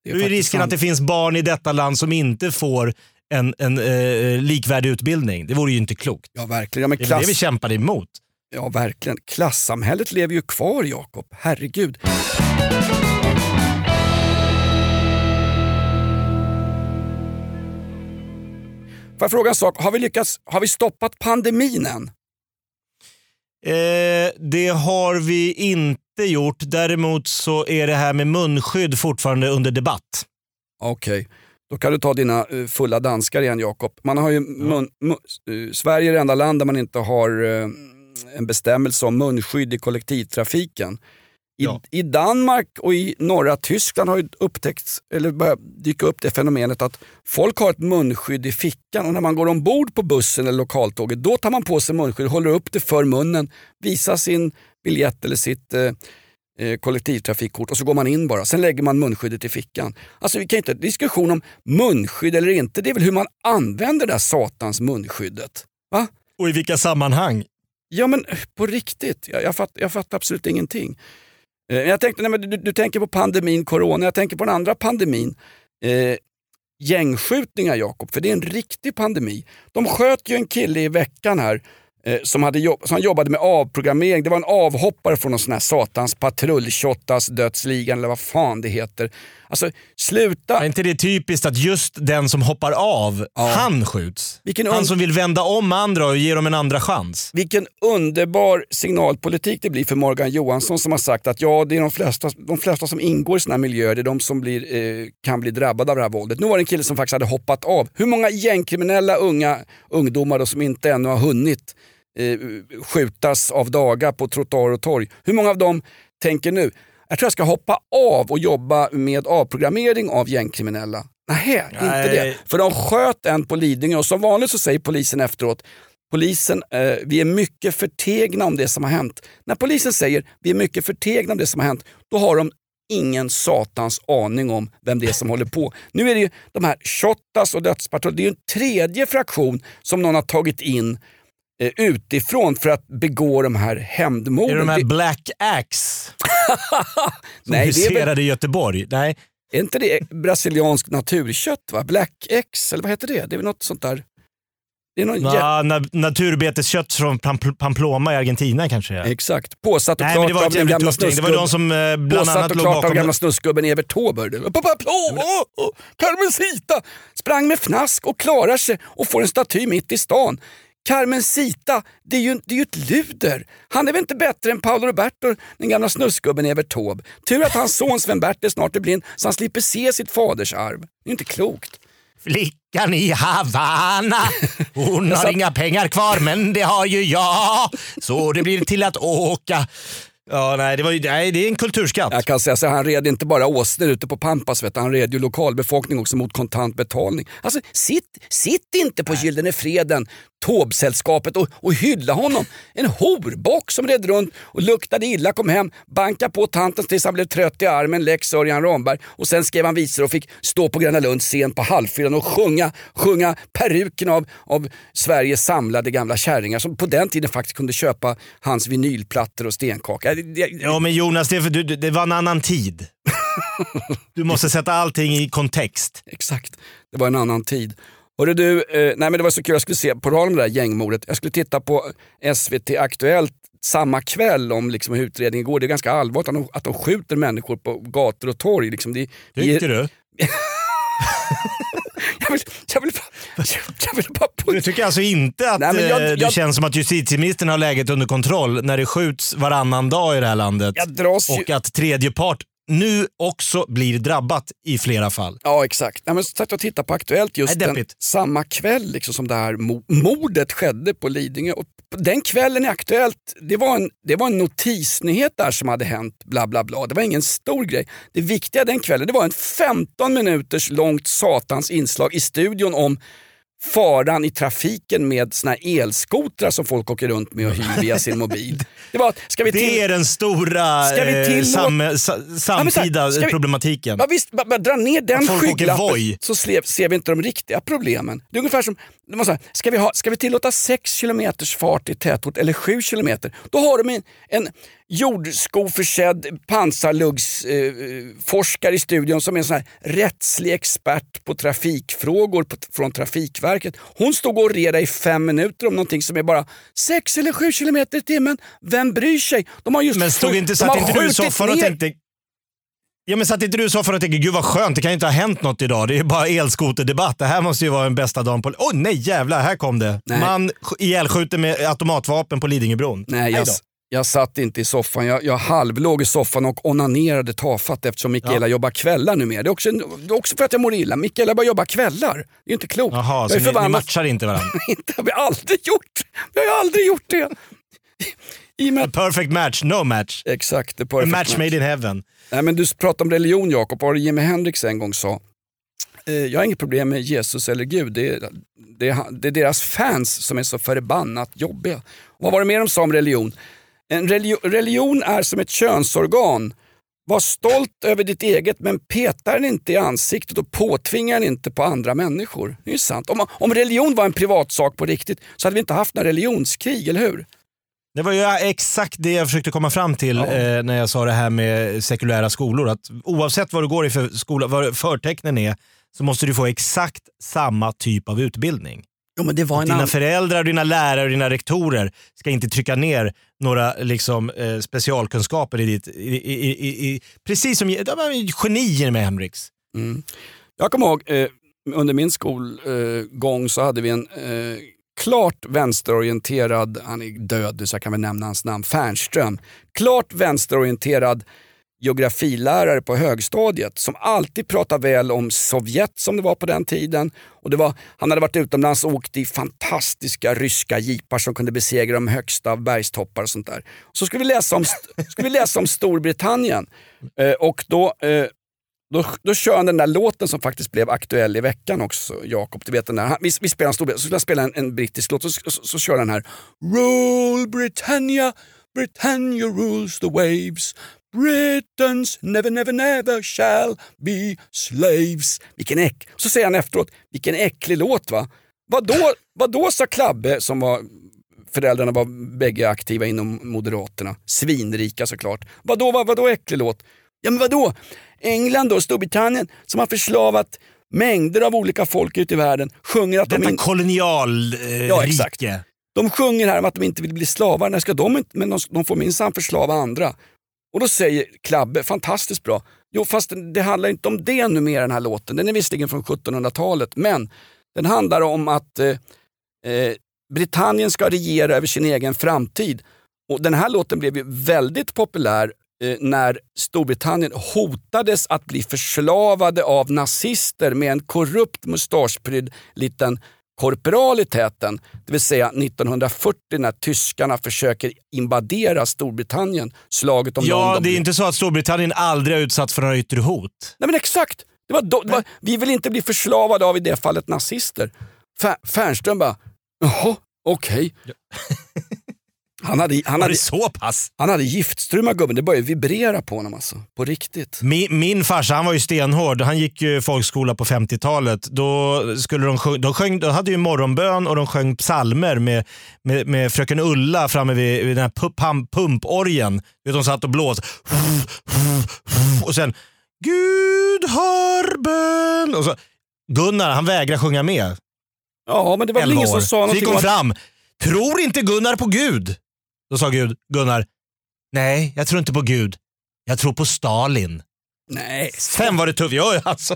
Det är faktiskt risken sant. att det finns barn i detta land som inte får en, en eh, likvärdig utbildning. Det vore ju inte klokt. Ja, verkligen. Ja, men Det är det vi klass... kämpar emot. ja, verkligen. Klassamhället lever ju kvar, Jakob. Herregud. Får jag fråga en sak? Har vi lyckats, har vi stoppat pandemin än? Eh, det har vi inte gjort. Däremot så är det här med munskydd fortfarande under debatt. Okej, då kan du ta dina eh, fulla danskar igen Jakob. Man har ju mun, mun, eh, Sverige är det enda land där man inte har eh, en bestämmelse om munskydd i kollektivtrafiken. I, Ja. I Danmark och i norra Tyskland har ju upptäckts, eller börjat dyka upp det fenomenet att folk har ett munskydd i fickan och när man går ombord på bussen eller lokaltåget då tar man på sig munskydd, håller upp det för munnen, visar sin biljett eller sitt eh, eh, kollektivtrafikkort och så går man in bara. Sen lägger man munskyddet i fickan. Alltså vi kan inte ha diskussion om munskydd eller inte. Det är väl hur man använder det där satans munskyddet. Va? Och i vilka sammanhang? Ja men på riktigt, jag, jag, fatt, jag fattar absolut ingenting. Eh, jag tänkte, nej, men du, du tänker på pandemin, corona, jag tänker på den andra pandemin. Eh, gängskjutningar Jakob, för det är en riktig pandemi. De sköt ju en kille i veckan här eh, som, hade jobb, som jobbade med avprogrammering. Det var en avhoppare från någon sån här satans patrulltjottas dödsligan eller vad fan det heter. Alltså sluta. Är inte det typiskt att just den som hoppar av, han skjuts? Vilken han som vill vända om andra och ge dem en andra chans. Vilken underbar signalpolitik det blir för Morgan Johansson som har sagt att ja, det är de flesta, de flesta som ingår i såna här miljöer, det är de som blir, eh, kan bli drabbade av det här våldet. Nu var det en kille som faktiskt hade hoppat av. Hur många gängkriminella unga ungdomar då som inte ännu har hunnit eh, skjutas av dagar på trottoar och torg. Hur många av dem tänker nu, jag tror jag ska hoppa av och jobba med avprogrammering av gängkriminella. Nähä, inte Nej. det. För de sköt en på Lidingö och som vanligt så säger polisen efteråt Polisen, eh, vi är mycket förtegna om det som har hänt. När polisen säger vi är mycket förtegna om det som har hänt, då har de ingen satans aning om vem det är som håller på. Nu är det ju de här Shottaz och Dödspatrull, det är ju en tredje fraktion som någon har tagit in utifrån för att begå de här Är hämndmorden. det de här Black Axe som Nej, är väl- huserade i Göteborg? Nej. Är inte det brasilianskt naturkött? Va? Black X, eller vad heter det? Det är väl något sånt där. Det är någon Ja, na naturbeteskött från Pam- Pamplona i Argentina kanske. Ja. Exakt. Påsatt och Nej, klart det var av den gamla upplägg. Det var de som eh, bland Påsatt annat och klart av gamla snusgubben Evert Taube. Carmencita sprang med fnask och klarar sig och får en staty mitt i stan. Carmencita, det är ju, det är ju ett luder. Han är väl inte bättre än Paolo Roberto, den gamla snusgubben Evert Taube. Tur att hans son Sven-Bert är snart är blind så han slipper se sitt faders arv. Det är ju inte klokt. Flickan i Havanna, hon har inga pengar kvar men det har ju jag. Så det blir till att åka. Ja, nej, det, var ju, nej, det är en kulturskatt. Jag kan säga så han red inte bara åsnor ute på Pampas, vet du, han red ju lokalbefolkning också mot kontant betalning. Alltså sitt, sitt inte på Gyllene Freden, Taube-sällskapet och, och hylla honom. En horbock som red runt och luktade illa, kom hem, bankade på tanten tills han blev trött i armen, lex Örjan Ramberg och sen skrev han visor och fick stå på Gröna Lund scen på halvfyran och sjunga, sjunga peruken av, av Sveriges samlade gamla kärringar som på den tiden faktiskt kunde köpa hans vinylplattor och stenkaka. Det- det- Ja, men Jonas, det, du, det var en annan tid. Du måste sätta allting i kontext. Exakt, det var en annan tid. Hörru du, eh, nej men det var så kul, jag skulle se, på tal om det där gängmordet, jag skulle titta på SVT Aktuellt samma kväll om liksom hur utredningen går. Det är ganska allvarligt att de, att de skjuter människor på gator och torg. Liksom. Det, Tycker du? Jag vill, jag vill bara... Jag vill bara Du tycker alltså inte att Nej, jag- eh, det jag- känns som att justitieministern har läget under kontroll när det skjuts varannan dag i det här landet. Dras ju- och att tredje part nu också blir drabbat i flera fall. Ja exakt. Nej, men så satt jag och tittade på Aktuellt just Nej, den, samma kväll liksom, som det här mo- mordet skedde på Lidingö. Och den kvällen i Aktuellt, det var, en, det var en notisnyhet där som hade hänt. bla bla bla. Det var ingen stor grej. Det viktiga den kvällen det var en 15 minuters långt satans inslag i studion om faran i trafiken med såna här elskotrar som folk åker runt med och hyr via sin mobil. Det, var, ska vi till... Det är den stora Ska vi eh, tillåta- sam, Ja, samtida ska vi- problematiken. Ja, visst, bara, bara dra ner den skygglappen så ser vi inte de riktiga problemen. Det är ungefär som, så här, ska, vi ha, ska vi tillåta 6 kilometers fart i tätort eller 7 kilometer? Då har de en, en jordskoförsedd pansarluggsforskare i studion som är en sån här rättslig expert på trafikfrågor på, från Trafikverket. Hon stod och orerade i fem minuter om någonting som är bara 6 eller 7 kilometer i timmen. Vem bryr sig? De har just Men stod inte, satt inte du i soffan och tänkte Ja men satt inte du i soffan och tänkte gud vad skönt, det kan ju inte ha hänt något idag. Det är ju bara elskoterdebatt. Det här måste ju vara den bästa dagen på... Oj nej jävlar, här kom det. Nej. Man sk- ihjälskjuter med automatvapen på Lidingöbron. Nej, jag. Jag satt inte i soffan. Jag, jag halvlåg i soffan och onanerade tafatt eftersom Mikaela jobbar kvällar numera. Det är också, en- det är också för att jag mår illa. Mikaela börjar jobba kvällar. Det är inte klokt. Jaha, så ni, ni matchar inte varandra? inte, har vi aldrig gjort. Vi har aldrig gjort det. I och med A perfect match, no match. exakt, A perfect match made in heaven. Nej, men du pratar om religion Jakob. Det Jimi Hendrix en gång sa? Eh, Jag har inget problem med Jesus eller Gud. Det är, det, är, det är deras fans som är så förbannat jobbiga. Och vad var det mer de sa om religion? En religion, religion är som ett könsorgan. Var stolt över ditt eget men peta den inte i ansiktet och påtvinga den inte på andra människor. Det är ju sant. Om, om religion var en privatsak på riktigt så hade vi inte haft några religionskrig, eller hur? Det var ju exakt det jag försökte komma fram till Ja. eh, när jag sa det här med sekulära skolor. Att oavsett vad du går i för skola, vad förtecknen är, så måste du få exakt samma typ av utbildning. Jo, men det var en Dina annan... föräldrar, dina lärare och dina rektorer ska inte trycka ner några liksom, eh, specialkunskaper i ditt... I, i, i, precis som de är genier med Hemrix. Mm. Jag kommer ihåg eh, under min skolgång så hade vi en eh, klart vänsterorienterad, han är död så jag kan väl nämna hans namn, Fernström. Klart vänsterorienterad geografilärare på högstadiet som alltid pratade väl om Sovjet som det var på den tiden. Och det var, han hade varit utomlands och åkt i fantastiska ryska jeepar som kunde besegra de högsta av bergstoppar och sånt där. Så skulle vi läsa om, skulle vi läsa om Storbritannien eh, och då eh, då, då kör han den där låten som faktiskt blev aktuell i veckan också, Jakob. Du vet den där. Han, vi, vi spelar en stor, så skulle jag spela en, en brittisk låt, så, så, så kör den här. Rule Britannia, Britannia rules the waves. Britons never, never, never shall be slaves. Vilken äck. Så säger han efteråt, vilken äcklig låt va? Vadå, vadå sa Klabbe som var Föräldrarna var bägge aktiva inom Moderaterna. Svinrika såklart. Vadå, vad, vadå äcklig låt? Ja men vadå? England och Storbritannien som har förslavat mängder av olika folk ute i världen sjunger att Detta de... In... kolonialrike. Eh, ja, exakt. De sjunger här om att de inte vill bli slavar. När ska de inte? Men de, de får minsann förslava andra. Och då säger Klabbe, fantastiskt bra, jo fast det handlar inte om det numera den här låten. Den är visserligen från 1700-talet men den handlar om att eh, eh, Britannien ska regera över sin egen framtid. Och Den här låten blev ju väldigt populär eh, när Storbritannien hotades att bli förslavade av nazister med en korrupt mustaschprydd liten korporal i täten, det vill säga 1940 när tyskarna försöker invadera Storbritannien, slaget om Ja, London. det är inte så att Storbritannien aldrig har utsatts för några yttre hot. Nej men exakt! Det var då, det var, vi vill inte bli förslavade av i det fallet nazister. Fär, Fernström bara, jaha, okej. Han hade, han, hade, så pass? han hade giftstruma gubben, det började vibrera på honom alltså. På riktigt. Min, min farsa han var ju stenhård. Han gick ju folkskola på 50-talet. Då, skulle de, sjung, de, sjöng, de hade ju morgonbön och de sjöng psalmer med, med, med fröken Ulla framme vid, vid den här pump, pump, pumporgen. De satt och blåste. Och sen Gud hör bön. Och så, Gunnar han vägrade sjunga med. Ja, men det var väl 11 ingen som sa Så någonting gick om hon fram. Tror inte Gunnar på Gud? Då sa Gud, Gunnar, nej jag tror inte på Gud. Jag tror på Stalin. Nej. Sen var det tufft. Ja, alltså.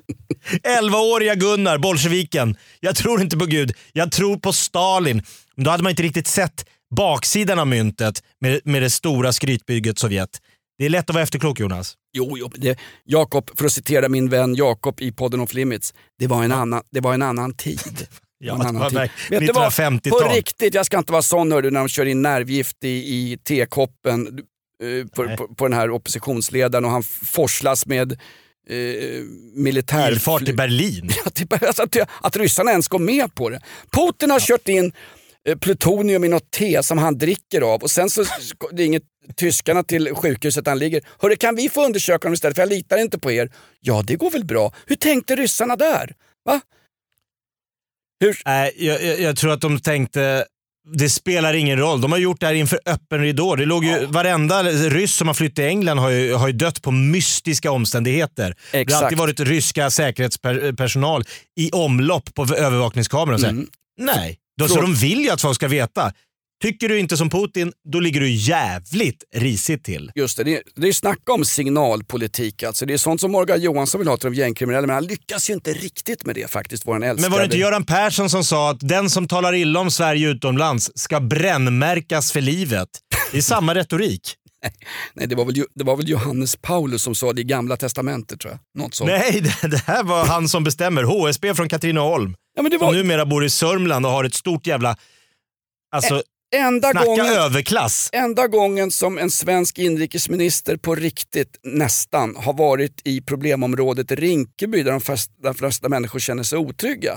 11-åriga Gunnar, bolsjeviken. Jag tror inte på Gud, jag tror på Stalin. Men då hade man inte riktigt sett baksidan av myntet med, med det stora skrytbygget Sovjet. Det är lätt att vara efterklok Jonas. Jo, jo det, Jakob, för att citera min vän Jakob i podden Off Limits. Det var en, annan, det var en annan tid. Ja, det annan var tid. verk- Vet du vad? 1950-tal. På riktigt, jag ska inte vara sån hördu, när de kör in nervgift i, i tekoppen eh, på, på, på den här oppositionsledaren och han forslas med eh, militär... Ilfart till Berlin. Ja, typ, alltså, att, att ryssarna ens går med på det. Putin har kört in eh, plutonium i något te som han dricker av och sen så ringer tyskarna till sjukhuset han ligger. Hörru, kan vi få undersöka honom istället för jag litar inte på er. Ja, det går väl bra. Hur tänkte ryssarna där? Va? Hur? Nej, jag, jag, jag tror att de tänkte det spelar ingen roll. De har gjort det här inför öppen ridå. Det låg ju, Varenda ryss som har flytt till England har ju, har ju dött på mystiska omständigheter. Det har Exakt. alltid varit ryska säkerhetspersonal i omlopp på övervakningskameror Mm. nej. Så de vill ju att folk ska veta. Tycker du inte som Putin, då ligger du jävligt risigt till. Just det, det är, det är snacka om signalpolitik. Alltså. Det är sånt som Morgan Johansson vill ha till de gängkriminella men han lyckas ju inte riktigt med det faktiskt, våran älskade. Men var det inte Göran Persson som sa att den som talar illa om Sverige utomlands ska brännmärkas för livet? Det är samma retorik. Nej, det var, väl, det var väl Johannes Paulus som sa det i gamla testamentet tror jag. Något sånt. Nej, det, det här var han som bestämmer. HSB från Katrineholm. Ja, men det var- Som numera bor i Sörmland och har ett stort jävla... Alltså, Enda snacka gången, överklass. enda gången som en svensk inrikesminister på riktigt nästan har varit i problemområdet Rinkeby där de flesta, där flesta människor känner sig otrygga.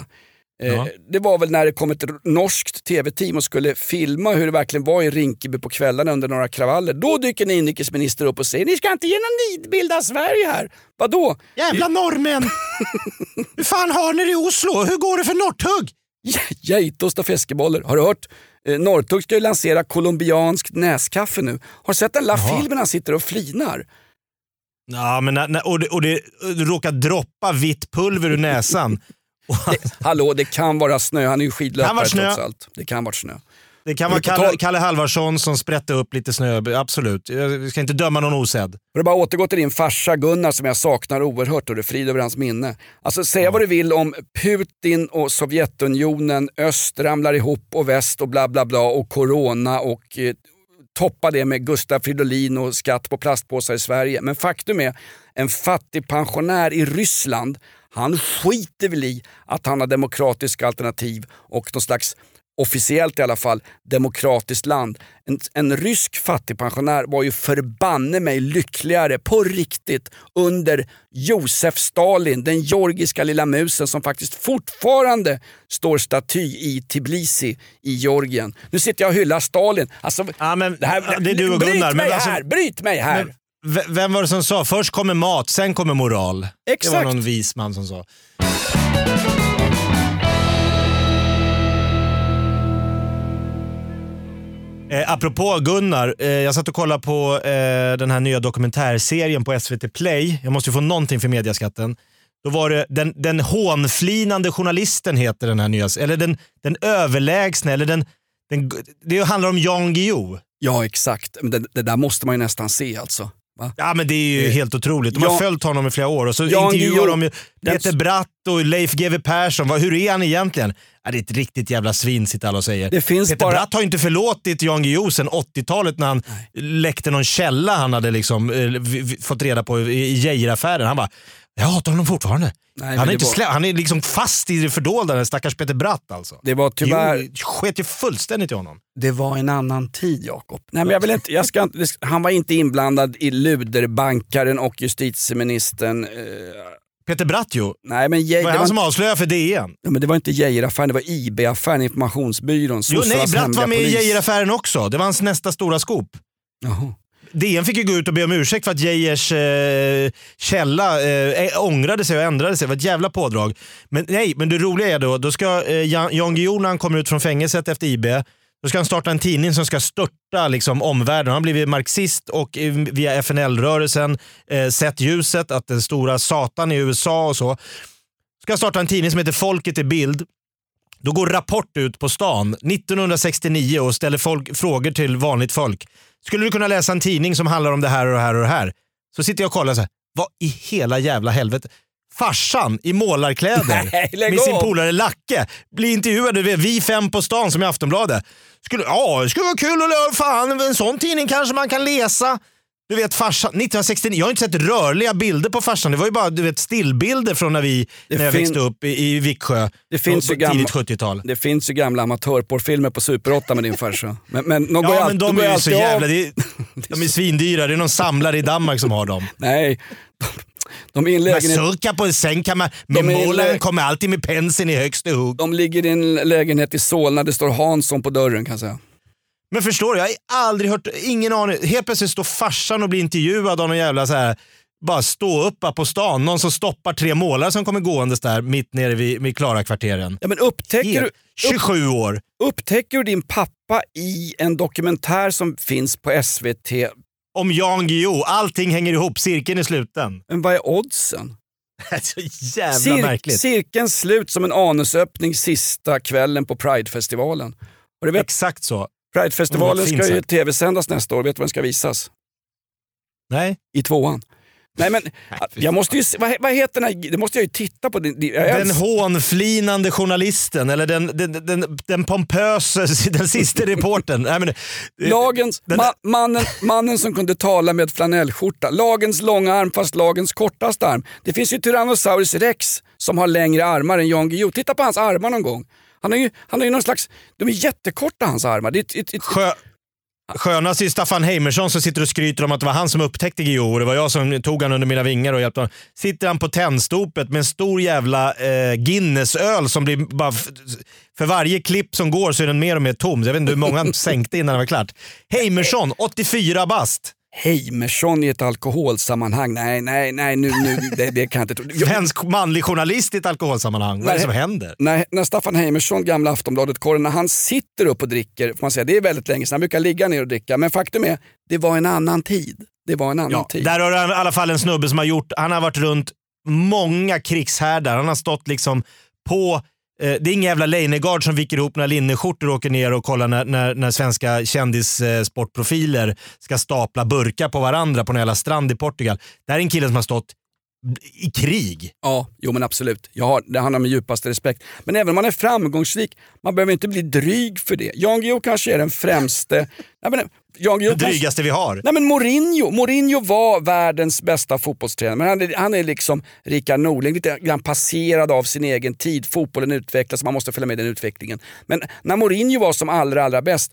Eh, Ja. Det var väl när det kom ett norskt tv-team och skulle filma hur det verkligen var i Rinkeby på kvällarna under några kravaller. Då dyker en inrikesminister upp och säger ni ska inte ge någon nidbild av Sverige här. Vadå? Jävla norrmän! Hur fan har ni det i Oslo? Hur går det för Norrtugg? Geitost och fiskebollar. Har du hört? Eh, Norrtugg ska ju lansera colombianskt näskaffe nu. Har du sett den lilla filmen han sitter och flinar? Ja, men när, när, och, det, och det råkar droppa vitt pulver ur näsan. Hallå, det kan vara snö. Han är ju skidlöpare trots allt. Det kan vara snö. Det kan vara Kalle, Kalle Halvarsson som sprätte upp lite snö, absolut. Jag ska inte döma någon osedd. För att bara återgå till din farsa Gunnar som jag saknar oerhört och det är frid över hans minne. Alltså säga vad du vill om Putin och Sovjetunionen, öst ramlar ihop och väst och bla bla bla och corona och eh, toppa det med Gustaf Fridolin och skatt på plastpåsar i Sverige. Men faktum är, en fattig pensionär i Ryssland, han skiter väl i att han har demokratiska alternativ och någon slags officiellt i alla fall, demokratiskt land. En, en rysk fattigpensionär var ju förbanne mig lyckligare på riktigt under Josef Stalin, den georgiska lilla musen som faktiskt fortfarande står staty i Tbilisi i Georgien. Nu sitter jag och hyllar Stalin. Alltså, Ja, men, det, här, det är du och bryt Gunnar. mig Men alltså- här! Bryt mig här! Men vem var det som sa först kommer mat, sen kommer moral? Det Exakt. var någon vis man som sa. Eh, apropå Gunnar, eh, jag satt och kollade på eh, den här nya dokumentärserien på SVT Play. Jag måste ju få någonting för mediaskatten. Då var det den, den hånflinande journalisten heter den här nya, eller den, den överlägsna, eller den, den, det handlar om Jan Guillou. Ja exakt, det, det där måste man ju nästan se alltså. Va? Ja men det är ju Eh, helt otroligt. De har Jan- följt honom i flera år och så Jan intervjuar de ju Peter Bratt och Leif GW Persson. Vad- Hur är han egentligen? Ja, det är ett riktigt jävla svin sitter alla och säger. Det finns Peter bara- Bratt har ju inte förlåtit Jan Guillou sedan 80-talet när han läckte någon källa han hade liksom, eh, fått reda på i, i Geijeraffären. Han bara, jag hatar honom fortfarande. Nej, han, är inte var- slä, han är liksom fast i det fördolda, den stackars Peter Bratt alltså. Det var tyvärr... Guillou sket ju fullständigt i honom. Det var en annan tid Jakob. Nej, men jag vill inte, jag ska inte, det- han var inte inblandad i luderbankaren och justitieministern. Eh, Peter Bratt ju. nej, men, Det var det, han som var, avslöjade för DN. ja, men det var inte Geijeraffären, det var IB-affären, informationsbyrån. Jo, nej, Bratt var med i polis. Geijeraffären också. Det var hans nästa stora scoop. Jaha. DN fick ju gå ut och be om ursäkt för att Geijers eh, källa eh, ångrade sig och ändrade sig. Det var ett jävla pådrag. Men nej, men det roliga är då, då ska eh, Jan, Guillou när han kommer ut från fängelset efter IB, då ska han starta en tidning som ska störta liksom, omvärlden. Han har blivit marxist och eh, via FNL-rörelsen eh, sett ljuset, att den stora satan i USA och så. Ska starta en tidning som heter Folket i bild. Då går Rapport ut på stan 1969 och ställer folk, frågor till vanligt folk. Skulle du kunna läsa en tidning som handlar om det här och det här och det här? Så sitter jag och kollar så här. Vad i hela jävla helvete? Farsan i målarkläder Nej, med sin polare Lacke blir intervjuad Vi fem på stan som i Aftonbladet. Skulle, ja, det skulle vara kul att läsa. Fan, en sån tidning kanske man kan läsa. Du vet farsan, 1969, jag har inte sett rörliga bilder på farsan. Det var ju bara du vet, stillbilder från när, vi, Det när jag växte upp i, i Viksjö. Det finns ju gamla- tidigt 70-tal. Det finns ju gamla amatörporrfilmer på Super 8 med din farsa. Men, men de går Ja all- men de går är ju så av. jävla... Är, de är svindyra. Det är någon samlare i Danmark som har dem. Nej, de, de är i en Men lägenhet... surka på sen kan man... De Med målaren kommer alltid med penseln i högsta hugg. De ligger i en lägenhet i Solna, det står Hansson på dörren kan jag säga. Men förstår du, jag har aldrig hört, ingen aning. Helt plötsligt står farsan och blir intervjuad av någon jävla så här bara stå uppa på stan. Någon som stoppar tre målare som kommer gåendes där mitt nere vid, vid Klara-kvarteren. Ja, men upptäcker, du, 27 år. upptäcker du din pappa i en dokumentär som finns på SVT? Om Jan Guillou. Allting hänger ihop. Cirkeln är sluten. Men vad är oddsen? Så jävla Cir- märkligt. cirkeln slut som en anusöppning sista kvällen på Pridefestivalen. Exakt så. Pridefestivalen ska ju tv-sändas nästa år. Vet du var den ska visas? Nej. I tvåan. Nej men, jag måste ju, vad, vad heter den här, det måste jag ju titta på. Den hånflinande journalisten, eller den, den, den, den pompösa, den sista reportern. Nej, men, det- Lagens, den- ma, mannen, mannen som kunde tala med flanellskjorta. Lagens långa arm fast lagens kortaste arm. Det finns ju Tyrannosaurus rex som har längre armar än Jan Guillou. Titta på hans armar någon gång. Han har ju, han har ju någon slags, de är jättekorta hans armar. Det är it, Sjö, skönast är Staffan Heimersson som sitter och skryter om att det var han som upptäckte Guillou och det var jag som tog han under mina vingar och hjälpte honom. Sitter han på tändstopet med en stor jävla eh, Guinness-öl som blir bara... För varje klipp som går så är den mer och mer tom. Jag vet inte hur många han sänkte innan det var klart. Heimersson, 84 bast. Heimersson i ett alkoholsammanhang. Nej, nej, nej, nu, nu, det, det kan jag inte tro. Jag- Svensk manlig journalist i ett alkoholsammanhang. Vad är det som händer? Nej, när Staffan Heimersson, gamla Aftonbladet-korren, när han sitter upp och dricker, får man säga, det är väldigt länge sedan, han brukar ligga ner och dricka. Men faktum är, det var en annan tid. Det var en annan Ja, tid. där har du i alla fall en snubbe som har gjort, han har varit runt många krigshärdar. Han har stått liksom på Eh, det är ingen jävla Leijnegard som viker ihop några linneskjortor och åker ner och kollar när, när, när svenska kändissportprofiler ska stapla burkar på varandra på en jävla strand i Portugal. Det här är en kille som har stått i krig. Ja, jo men absolut. Jag har, det handlar om djupaste respekt. Men även om man är framgångsrik, man behöver inte bli dryg för det. Jan Guillou kanske är den främste... Nej, men, Jan Guillou Det drygaste vi har. Nej men Mourinho, Mourinho var världens bästa fotbollstränare. Men han är, han är liksom Rickard Norling, lite grann passerad av sin egen tid. Fotbollen utvecklas, man måste följa med den utvecklingen. Men när Mourinho var som allra, allra bäst,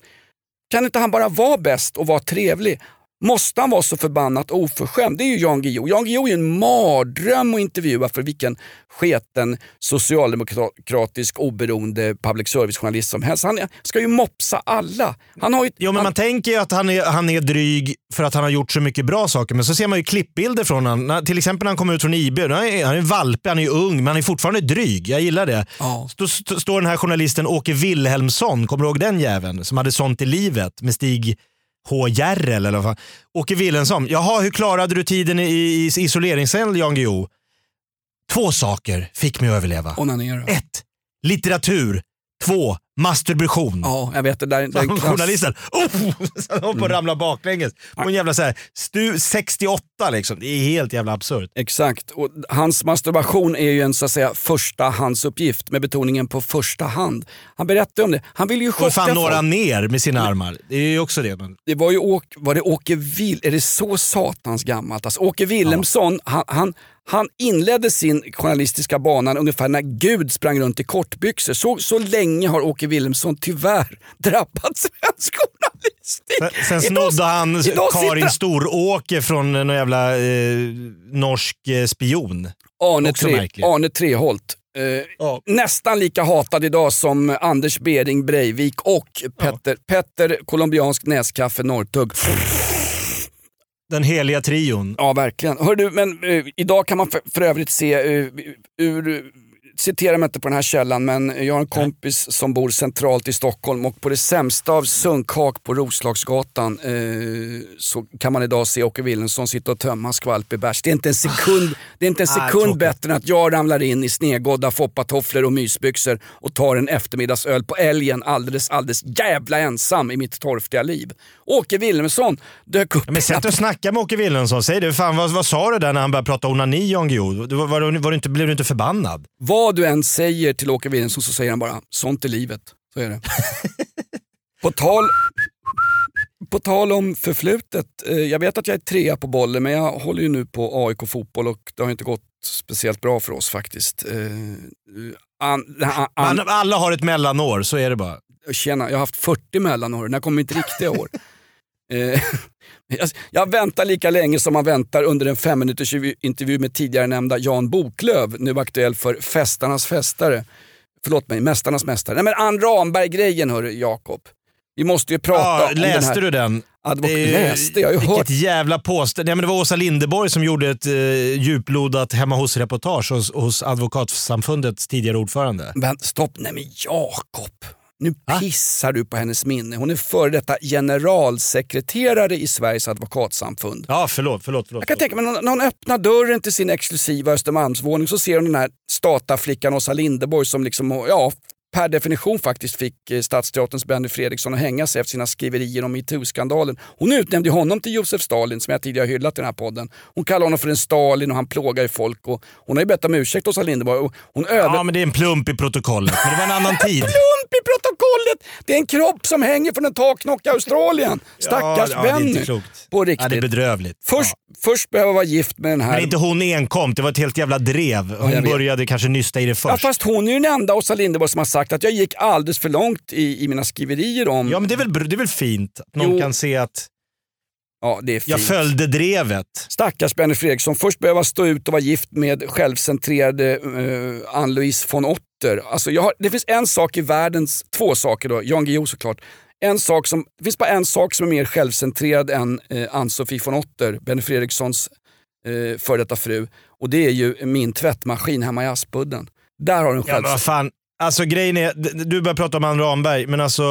kan inte han bara vara bäst och vara trevlig? Måste han vara så förbannat oförskämd? Det är ju Jan Guillou. Jan Guillou är en mardröm att intervjua för vilken sketen socialdemokratisk oberoende public service-journalist som helst. Han ska ju mopsa alla. Han har ju, Jo, men han, man tänker ju att han är, han är dryg för att han har gjort så mycket bra saker. Men så ser man ju klippbilder från honom. Till exempel när han kommer ut från IB. Han är, han är valpe, han är ung, men han är fortfarande dryg. Jag gillar det. Ja. Då st- står den här journalisten Åke Wilhelmsson, kommer du ihåg den jäveln? Som hade sånt i livet med Stig H. Järrel eller vad fan. Åke Wilhelmsson. Jaha, hur klarade du tiden i, i isoleringscell Jan Guillou? Två saker fick mig att överleva. onanera. Ett, litteratur. Två, masturbation. Ja, jag vet. Det där, det är Journalisten, oh, så han håller på att ramla baklänges. På en jävla så här, stu, 68 liksom. Det är helt jävla absurt. Exakt. Och hans masturbation är ju en så att säga förstahandsuppgift med betoningen på första hand. Han berättade om det. Han ville ju Och chocka fan några ner med sina armar. Det är ju också det. Men... Det var ju Åke, var det Åke Will, är det så satans gammalt? Alltså, Åke Wilhelmsson, han, han, han inledde sin journalistiska bana ungefär när Gud sprang runt i kortbyxor. Så, så länge har Åke Wilhelmsson tyvärr drabbat svensk journalistik. Sen Idag- snodde han idag sitter Karin han- Storåker från någon jävla eh, norsk eh, spion. Arne, Också Tre, märkligt. Arne Treholt. Eh, Ja. Nästan lika hatad idag som Anders Bering Breivik och Petter, Petter colombiansk näskaffe Norrtugg. Den heliga trion. Ja, verkligen. Hör du, men uh, idag kan man för, för övrigt se uh, ur citera mig inte på den här källan, men jag har en kompis som bor centralt i Stockholm och på det sämsta av sunkhak på Roslagsgatan eh, så kan man idag se Åke Wilhelmsson sitta och tömma skvalpig bärs. Det är inte en sekund, det är inte en Ah, sekund tråkigt. bättre än att jag ramlar in i snedgådda foppatofflor och mysbyxor och tar en eftermiddagsöl på älgen alldeles, alldeles jävla ensam i mitt torftiga liv. Åke Wilhelmsson dök upp. Men sätt och snacka med Åke Wilhelmsson. Säg det. Fan, vad, vad sa du där när han började prata onani Jan Guillou? Du- Var, var, du- var du inte, blev du inte förbannad? Vad du än säger till Åke Wilhelmsson så säger han bara, sånt är livet. Så är det. på, tal, på tal om förflutet, eh, jag vet att jag är trea på bollen men jag håller ju nu på AIK fotboll och det har inte gått speciellt bra för oss faktiskt. Eh, an, an, an, alla har ett mellanår, så är det bara. Tjena, jag har haft 40 mellanår, när kommer mitt riktiga år? Eh, jag, väntar lika länge som man väntar under en fem minuters intervju med tidigare nämnda Jan Boklöv, nu aktuell för Festarnas festare. Förlåt mig, Mästarnas mästare. Nej men Ann Ramberg-grejen hörru Jakob. Vi måste ju prata Ja, om den läste här... du den? Advok- ju- läste, jag har ju Vilket hört. jävla påstå. Nej, men Det var Åsa Linderborg som gjorde ett eh, djuplodat hemma hos-reportage hos, hos Advokatsamfundets tidigare ordförande. Men stopp, nej men Jakob. Nu pissar du på hennes minne. Hon är före detta generalsekreterare i Sveriges advokatsamfund. Ja, förlåt. förlåt, förlåt. Jag kan tänka mig när hon öppnar dörren till sin exklusiva Östermalmsvåning så ser hon den här stataflickan Åsa Linderborg som liksom, ja, per definition faktiskt fick eh, Stadsteaterns Benny Fredriksson att hänga sig efter sina skriverier om metoo-skandalen. Hon utnämnde honom till Josef Stalin som jag tidigare hyllat i den här podden. Hon kallar honom för en Stalin och han plågar ju folk. Och hon har ju bett om ursäkt Åsa Linderborg. Hon över... Ja, men det är en plump i protokollet. Men det var en annan tid. Plump i protokollet! Det är en kropp som hänger från en taknock i Australien. Stackars ja, det är Benny. inte klokt. På riktigt. Ja, det är bedrövligt. Först, först behöver vara gift med den här... Men inte hon enkom, det var ett helt jävla drev. Hon vet. började kanske nysta i det Ja, först. fast hon är ju den enda Åsa Linderborg som har sagt att jag gick alldeles för långt i, i mina skriverier om... Ja, men det är väl, det är väl fint att någon Jo. kan se att Ja, det är fint. jag följde drevet. Stackars Benny Fredriksson. Först behöva stå ut och vara gift med självcentrerade uh, Ann-Louise von Otter. Alltså har, det finns en sak i världens, två saker då, Jan Guillou såklart. en sak som, det finns bara en sak som är mer självcentrerad än eh, Ann-Sofie von Otter, Benny Fredrikssons eh, före detta fru. Och det är ju min tvättmaskin hemma i Aspudden. Där har du en Ja, men vad fan. Alltså grejen är, du börjar prata om Ann Ramberg, men alltså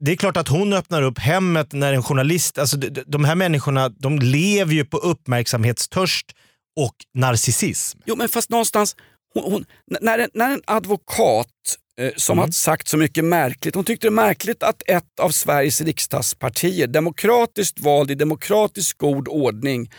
det är klart att hon öppnar upp hemmet när en journalist, alltså de, här människorna de lever ju på uppmärksamhetstörst och narcissism. Jo men fast någonstans, hon, hon, när, en, när en advokat eh, som har sagt så mycket märkligt, hon tyckte det är märkligt att ett av Sveriges riksdagspartier, demokratiskt vald i demokratisk god ordning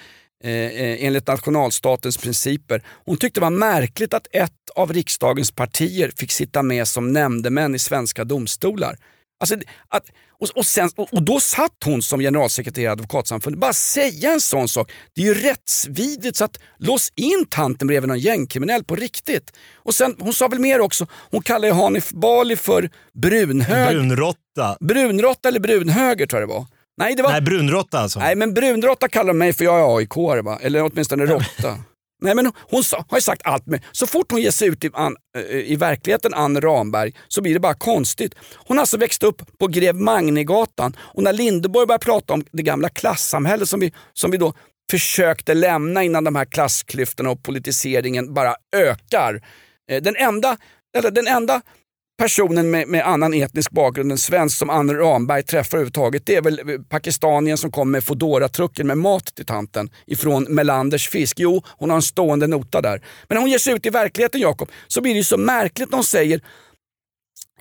eh, eh, enligt nationalstatens principer. Hon tyckte det var märkligt att ett av riksdagens partier fick sitta med som nämndemän i svenska domstolar. Alltså, att, och, och, sen, och, och då satt hon som generalsekreterare i Advokatsamfundet. Bara säga en sån sak, det är ju rättsvidrigt så att lås in tanten bredvid någon gängkriminell på riktigt. Och sen, hon sa väl mer också, hon kallar ju Hanif Bali för brunhög. Brunrotta. Brunråtta eller brunhöger tror jag det var. Nej, det var... Nej, brunrotta alltså. Nej men brunråtta kallar de mig för jag är aik va? Eller åtminstone råtta. Nej men hon sa, har ju sagt allt med, så fort hon ger sig ut i, Ann- eh, i verkligheten, Ann Ramberg, så blir det bara konstigt. Hon har alltså växt upp på Grev Magnigatan och när Lindeborg började prata om det gamla klassamhället som vi, som vi då försökte lämna innan de här klassklyftorna och politiseringen bara ökar. Eh, Den enda, eller den enda personen med, med annan etnisk bakgrund än svensk som Ann Ramberg träffar överhuvudtaget det är väl pakistanien som kom med Foodora-trucken med mat till tanten ifrån Melanders fisk. Jo, hon har en stående nota där. Men när hon ger sig ut i verkligheten Jakob så blir det ju så märkligt när hon säger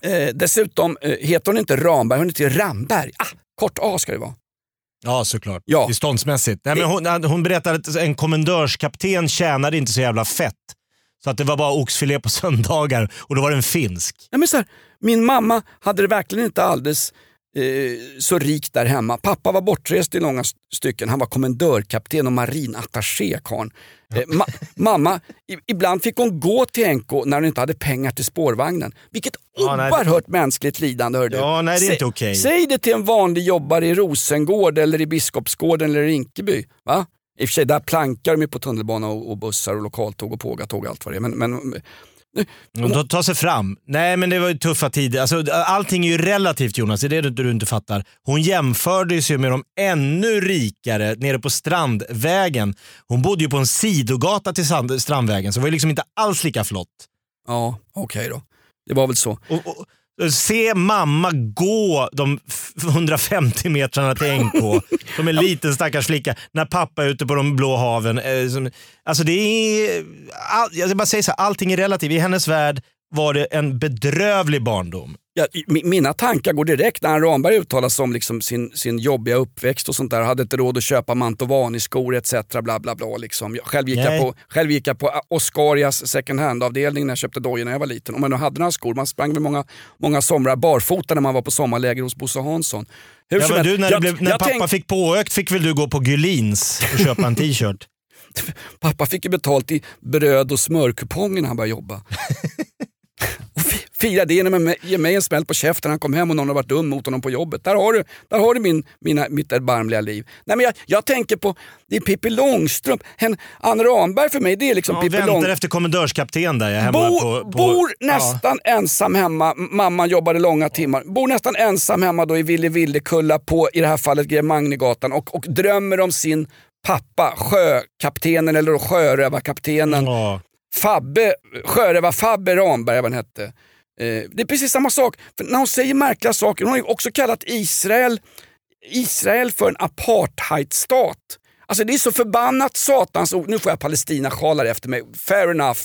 eh, dessutom eh, heter hon inte Ramberg, hon heter Ramberg. Ah, kort A ska det vara. Ja, såklart. Ja. Det är ståndsmässigt. Nej, men hon, hon berättade att en kommendörskapten tjänade inte så jävla fett. Så att det var bara oxfilé på söndagar och då var den finsk. Ja, men så här, min mamma hade det verkligen inte alldeles eh, så rikt där hemma. Pappa var bortrest i långa st- stycken. Han var kommendörkapten och marinattaché karln. Eh, ma mamma, ibland fick hon gå till NK när hon inte hade pengar till spårvagnen. Vilket Ja, nej, oerhört mänskligt lidande. Hör du. Ja, nej, det är inte okej. Säg det till en vanlig jobbare i Rosengård eller i Biskopsgården eller i Rinkeby. Va? I och för sig, där plankar de ju på tunnelbana och, och bussar och lokaltåg och pågatåg och allt vad det är. Men, men, De tar- tar sig fram. Nej men det var ju tuffa tider. Alltså, allting är ju relativt Jonas, det är det du, inte fattar. Hon jämfördes ju med de ännu rikare nere på Strandvägen. Hon bodde ju på en sidogata till Strandvägen så det var ju liksom inte alls lika flott. ja, okej då. Det var väl så. Och, och, se mamma gå de 150 metrarna till NK som en liten stackars flicka när pappa är ute på de blå haven. Eh, alltså det är, all, jag bara säger så här, allting är relativt. I hennes värld var det en bedrövlig barndom. Ja, mina tankar går direkt när Ramberg uttalar sig om liksom sin, sin jobbiga uppväxt och sånt där. Hade inte råd att köpa Mantovani-skor etc. Bla, bla, bla, liksom. Jag- själv, gick jag på, själv gick jag på Oscarias second hand-avdelning när jag köpte dojor när jag var liten. Om man nu hade några skor. Man sprang med många, många somrar barfota när man var på sommarläger hos Bosse Hansson. Hur Ja, men du, när, jag- blev, när pappa tänk- fick påökt fick väl du gå på Gulins och köpa en t-shirt? Pappa fick ju betalt i bröd och smörkuponger när han började jobba. fira det genom att ge mig en smäll på käften när han kom hem och någon har varit dum mot honom på jobbet. Där har du, där har du min, mina, mitt erbarmliga liv. Nej, men jag, jag tänker på, det är Pippi Långstrump. Hen, Ann Ramberg för mig det är liksom Ja, Pippi väntar Långstrump. efter kommendörskapten där. Jag hemma Bo, på, på, bor ja. nästan ensam hemma, mamman jobbade långa timmar. Bor nästan ensam hemma då i Ville Villekulla på, i det här fallet Grev Magnigatan och, och drömmer om sin pappa, sjökaptenen eller sjörövarkaptenen. Ja. Fabbe, sjörövar-Fabbe Ramberg, vad han hette. Eh, det är precis samma sak. För när hon säger märkliga saker, hon har ju också kallat Israel, Israel för en apartheidstat. Alltså det är så förbannat satans ord. Nu får jag Palestina-sjalar efter mig. Fair enough.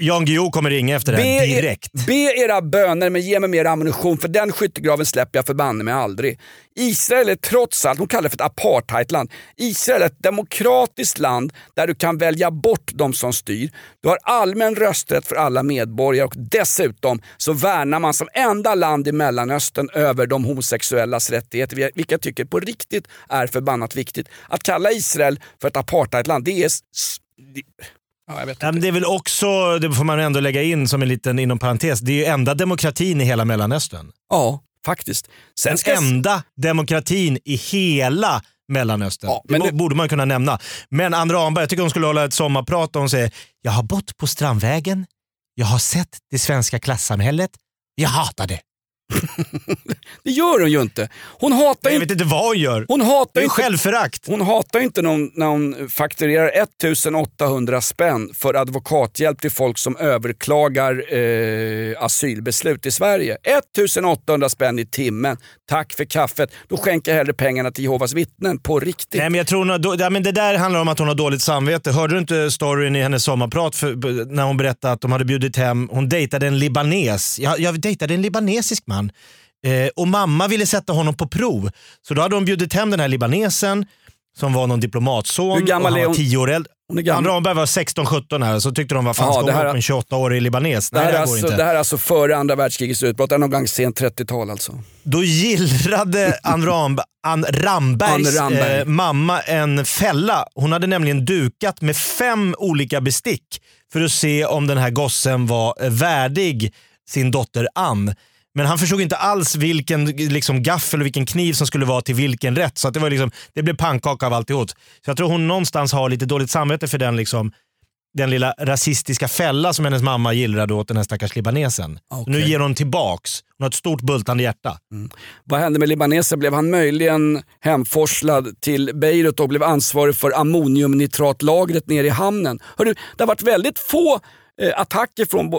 Jan Guillou kommer ringa efter det här direkt. Be era böner men ge mig mer ammunition för den skyttegraven släpper jag förbanne mig aldrig. Israel är trots allt, hon kallar det för ett apartheidland. Israel är ett demokratiskt land där du kan välja bort de som styr. Du har allmän rösträtt för alla medborgare och dessutom så värnar man som enda land i Mellanöstern över de homosexuellas rättigheter, vilket jag tycker på riktigt är förbannat viktigt. Att kalla Israel för ett apartheidland, det är... Ja, men det är väl också, det får man ändå lägga in som en liten inom parentes, det är ju enda demokratin i hela Mellanöstern. Ja, faktiskt. Sen Den ska enda demokratin i hela Mellanöstern. Ja, men det- borde man kunna nämna. Men Ann Ramberg, jag tycker hon skulle hålla ett sommarprat och hon säger “Jag har bott på Strandvägen, jag har sett det svenska klassamhället, jag hatar det”. Det gör hon ju inte. Hon hatar Jag vet inte vad hon gör. hon hatar det är inte självförakt. hon hatar inte när hon, när hon fakturerar 1800 spänn för advokathjälp till folk som överklagar eh, asylbeslut i Sverige. 1800 spänn i timmen. Tack för kaffet. Då skänker jag hellre pengarna till Jehovas vittnen på riktigt. Nej, men jag tror hon har, ja, men det där handlar om att hon har dåligt samvete. Hörde du inte storyn i hennes sommarprat för, när hon berättade att de hade bjudit hem, hon dejtade en libanes. Jag, jag dejtade en libanesisk man eh, och mamma ville sätta honom på prov. Så då hade de bjudit hem den här libanesen som var någon diplomatson. Hur gammal och han var tio år äldre. Hon är gammal. Ann Ramberg var 16-17 här så tyckte de vad fan ska det hon upp en 28-årig libanes? det, Nej, här det är här alltså, det här är alltså före andra världskrigets utbrott. Det är någon gång sent 30-tal alltså. Då gillrade Ann, Ram, Ann Rambergs Ann Ramberg. Eh, mamma en fälla. Hon hade nämligen dukat med fem olika bestick för att se om den här gossen var eh, värdig sin dotter Ann. Men han förstod inte alls vilken liksom, gaffel och vilken kniv som skulle vara till vilken rätt. Så att det, var liksom, det blev pannkaka av alltihop. Så jag tror hon någonstans har lite dåligt samvete för den, liksom, den lilla rasistiska fälla som hennes mamma gillrade åt den här stackars libanesen. Okej. Nu ger hon tillbaks. Hon har ett stort bultande hjärta. Vad hände med libanesen? Blev han möjligen hemforslad till Beirut och blev ansvarig för ammoniumnitratlagret nere i hamnen? Hörru, det har varit väldigt få attacker från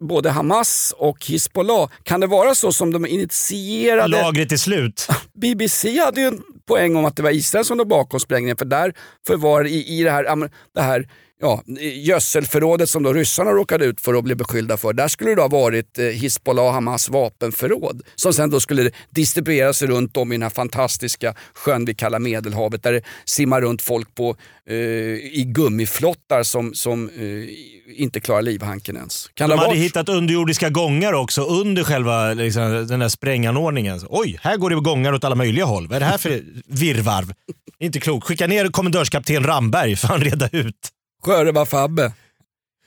både Hamas och Hizbollah. Kan det vara så som de initierade? Lagret är slut. BBC hade ju en poäng om att det var Israel som låg bakom sprängningen för där förvar i, i det här, det här ja, gödselförrådet som då ryssarna råkade ut för och blev beskyllda för. Där skulle det ha varit eh, Hizbollah Hamas vapenförråd som sen då skulle distribueras runt om i den här fantastiska sjön vi kallar Medelhavet där det simmar runt folk på, eh, i gummiflottar som, som eh, inte klarar livhanken ens. Kan De hade varit? hittat underjordiska gångar också under själva liksom, den där spränganordningen. Oj, här går det gångar åt alla möjliga håll. Vad är det här för virrvarv? Inte klokt. Skicka ner kommendörskapten Ramberg för han reda ut. Sjörövar-Fabbe.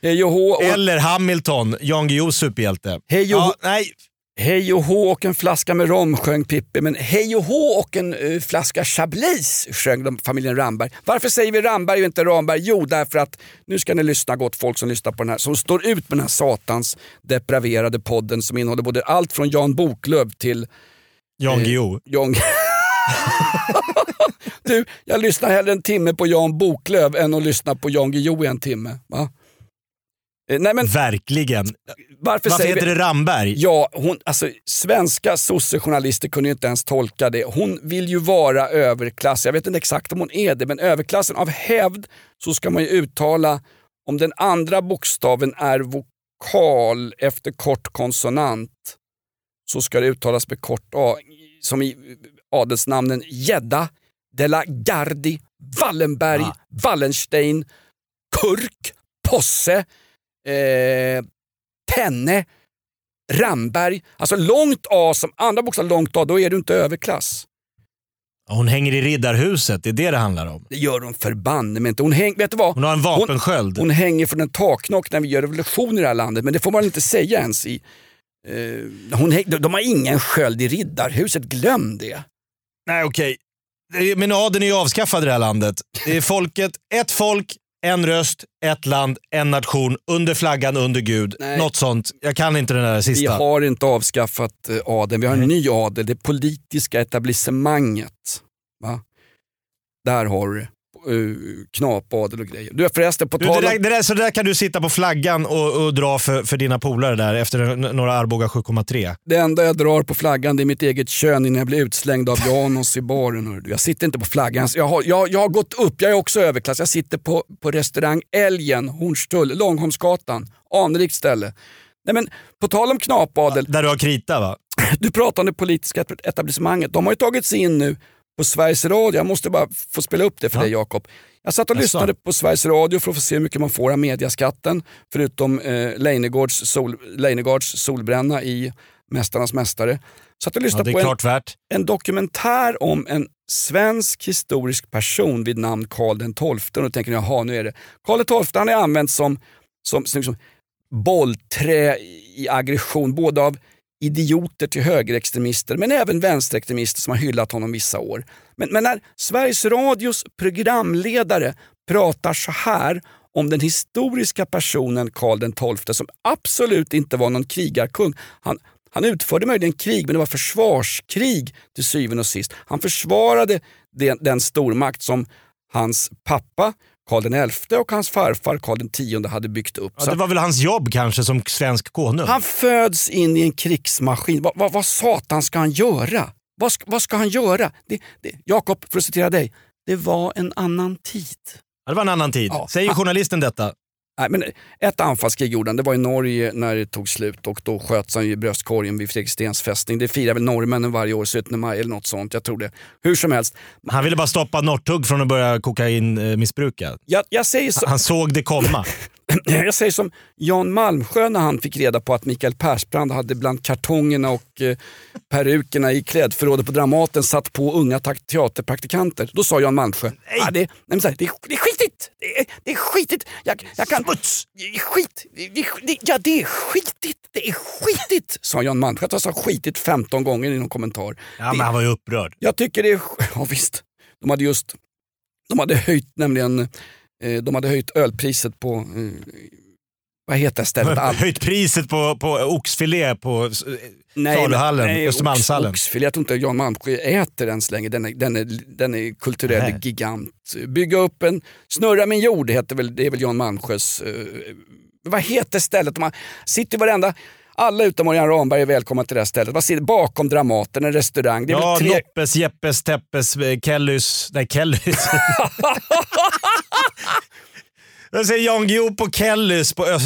Hej och hå och- Eller Hamilton, Jan Guillous superhjälte. Hej och ja, nej, Hej och hå och en flaska med rom sjöng Pippi, men hej och hå och en eh, flaska Chablis sjöng de, familjen Ramberg. Varför säger vi Ramberg och inte Ramberg? Jo, därför att nu ska ni lyssna gott folk som lyssnar på den här, som står ut med den här satans depraverade podden som innehåller både allt från Jan Boklöv till Jan Eh, Guillou. Du, jag lyssnar hellre en timme på Jan Boklöv än att lyssna på Jan Guillou i en timme. Va? Eh, Nej, men Verkligen. varför, Varför säger heter vi... det Ramberg? Ja, hon, alltså, svenska sossejournalister kunde ju inte ens tolka det. Hon vill ju vara överklass. Jag vet inte exakt om hon är det, men överklassen av hävd så ska man ju uttala om den andra bokstaven är vokal efter kort konsonant så ska det uttalas med kort A. Som i adelsnamnen Gedda, De la Gardi, Wallenberg, Ah. Wallenstein, Kurk, Posse, eh, Tenne, Ramberg. Alltså långt A som andra bokstav långt A, då är du inte överklass. Hon hänger i Riddarhuset, det är det det handlar om. Det gör hon förbanne mig inte. Hon, häng, vet du vad? Hon har en vapensköld. Hon hänger från en taknock när vi gör revolution i det här landet, men det får man inte säga ens i... Eh, hon de, de har ingen sköld i Riddarhuset, glöm det. Nej, okej. Det Men adeln är ju avskaffad i det här landet. Det är folket, ett folk, en röst, ett land, en nation, under flaggan, under Gud. Nej. Något sånt. Jag kan inte den där Vi sista. har inte avskaffat eh, adeln, vi har en ny adel, det politiska etablissemanget. Va? Där har du uh, knapadel och grejer. Du förresten, på Du, tal det där, det där, så där kan du sitta på flaggan och, och dra för, för dina polare där efter några Arboga 7,3. Det enda jag drar på flaggan det är mitt eget kön innan jag blir utslängd av Janos i baren. Jag sitter inte på flaggan. Jag har, jag, jag har gått upp, jag är också överklass. Jag sitter på, på restaurang Älgen, Hornstull, Långholmsgatan. Anrikt ställe. Nej, men, på tal om knapadel, Där du har krita va? du pratar om det politiska etablissemanget. De har ju tagit sig in nu på Sveriges Radio. Jag måste bara få spela upp det för Ja. dig Jakob. Jag satt och Jaså? lyssnade på Sveriges Radio för att få se hur mycket man får av mediaskatten. Förutom eh, Leijnegårds, sol, Leijnegards solbränna i Mästarnas Mästare. Satt och Ja, lyssnade är på en, en dokumentär om en svensk historisk person vid namn Karl den XII. Och tänker jaha nu är det. Karl den XII han är använt som, som, som liksom bollträ i aggression, både av idioter till högerextremister men även vänsterextremister som har hyllat honom vissa år. Men, men när Sveriges Radios programledare pratar så här om den historiska personen Karl XII som absolut inte var någon krigarkung. Han, Han utförde möjligen krig, men det var försvarskrig till syvende och sist. Han försvarade den, den stormakt som hans pappa Karl XI och hans farfar Karl X hade byggt upp. Ja, det var väl hans jobb kanske som svensk konung? han föds in i en krigsmaskin. Vad, vad, vad satan ska han göra? Vad ska, vad ska han göra? Det, det, Jakob, för att citera dig. Det var en annan tid. Ja, det var en annan tid. Ja. Säger journalisten detta? Nej, men ett anfallskrig gjorde han. Det var i Norge när det tog slut och då sköts han i bröstkorgen vid Fredrikstens fästning. Det firar väl norrmännen varje år, 17 maj eller något sånt. Jag tror det. Hur som helst. Han ville bara stoppa Northug från att börja kokainmissbruka. Jag, jag, säger så, Han såg det komma. jag säger som Jan Malmsjö när han fick reda på att Mikael Persbrandt hade bland kartongerna och eh, perukerna i klädförrådet på Dramaten satt på unga teaterpraktikanter. Då sa Jan Malmsjö, ah, det, nej, men så här, det, är, det är skitigt! Det är, det är skitigt! Jag, jag kan, Smuts! Skit! Det, ja, det är skitigt! Det är skitigt! Sa Jan Malmsjö. Jag sa skitigt 15 gånger i någon kommentar. Ja, Det- men han var ju upprörd. jag tycker det är... Ja visst. De hade just... De hade höjt nämligen... Eh, de hade höjt ölpriset på... Eh, vad heter stället? All- Höjt priset på, på oxfilé på eh, Nej, saluhallen, nej, Östermalmshallen. Ox, oxfilé, jag tror inte Jan Malmsjö äter ens längre. Den är, den är, den är kulturell Nej. gigant. Bygga upp en... Snurra min jord heter väl, det är väl Jan Malmsjös... Eh, vad heter stället? Har, sitter varenda... Alla utom Örjan Ramberg är välkomna till det här stället. Vad sitter bakom Dramaten? En restaurang. Det är Ja, tre... Loppes, Jeppes, Teppes, eh, Kellys... Nej, Kellys. Jag säger Jan Guillou på Kellys på eh,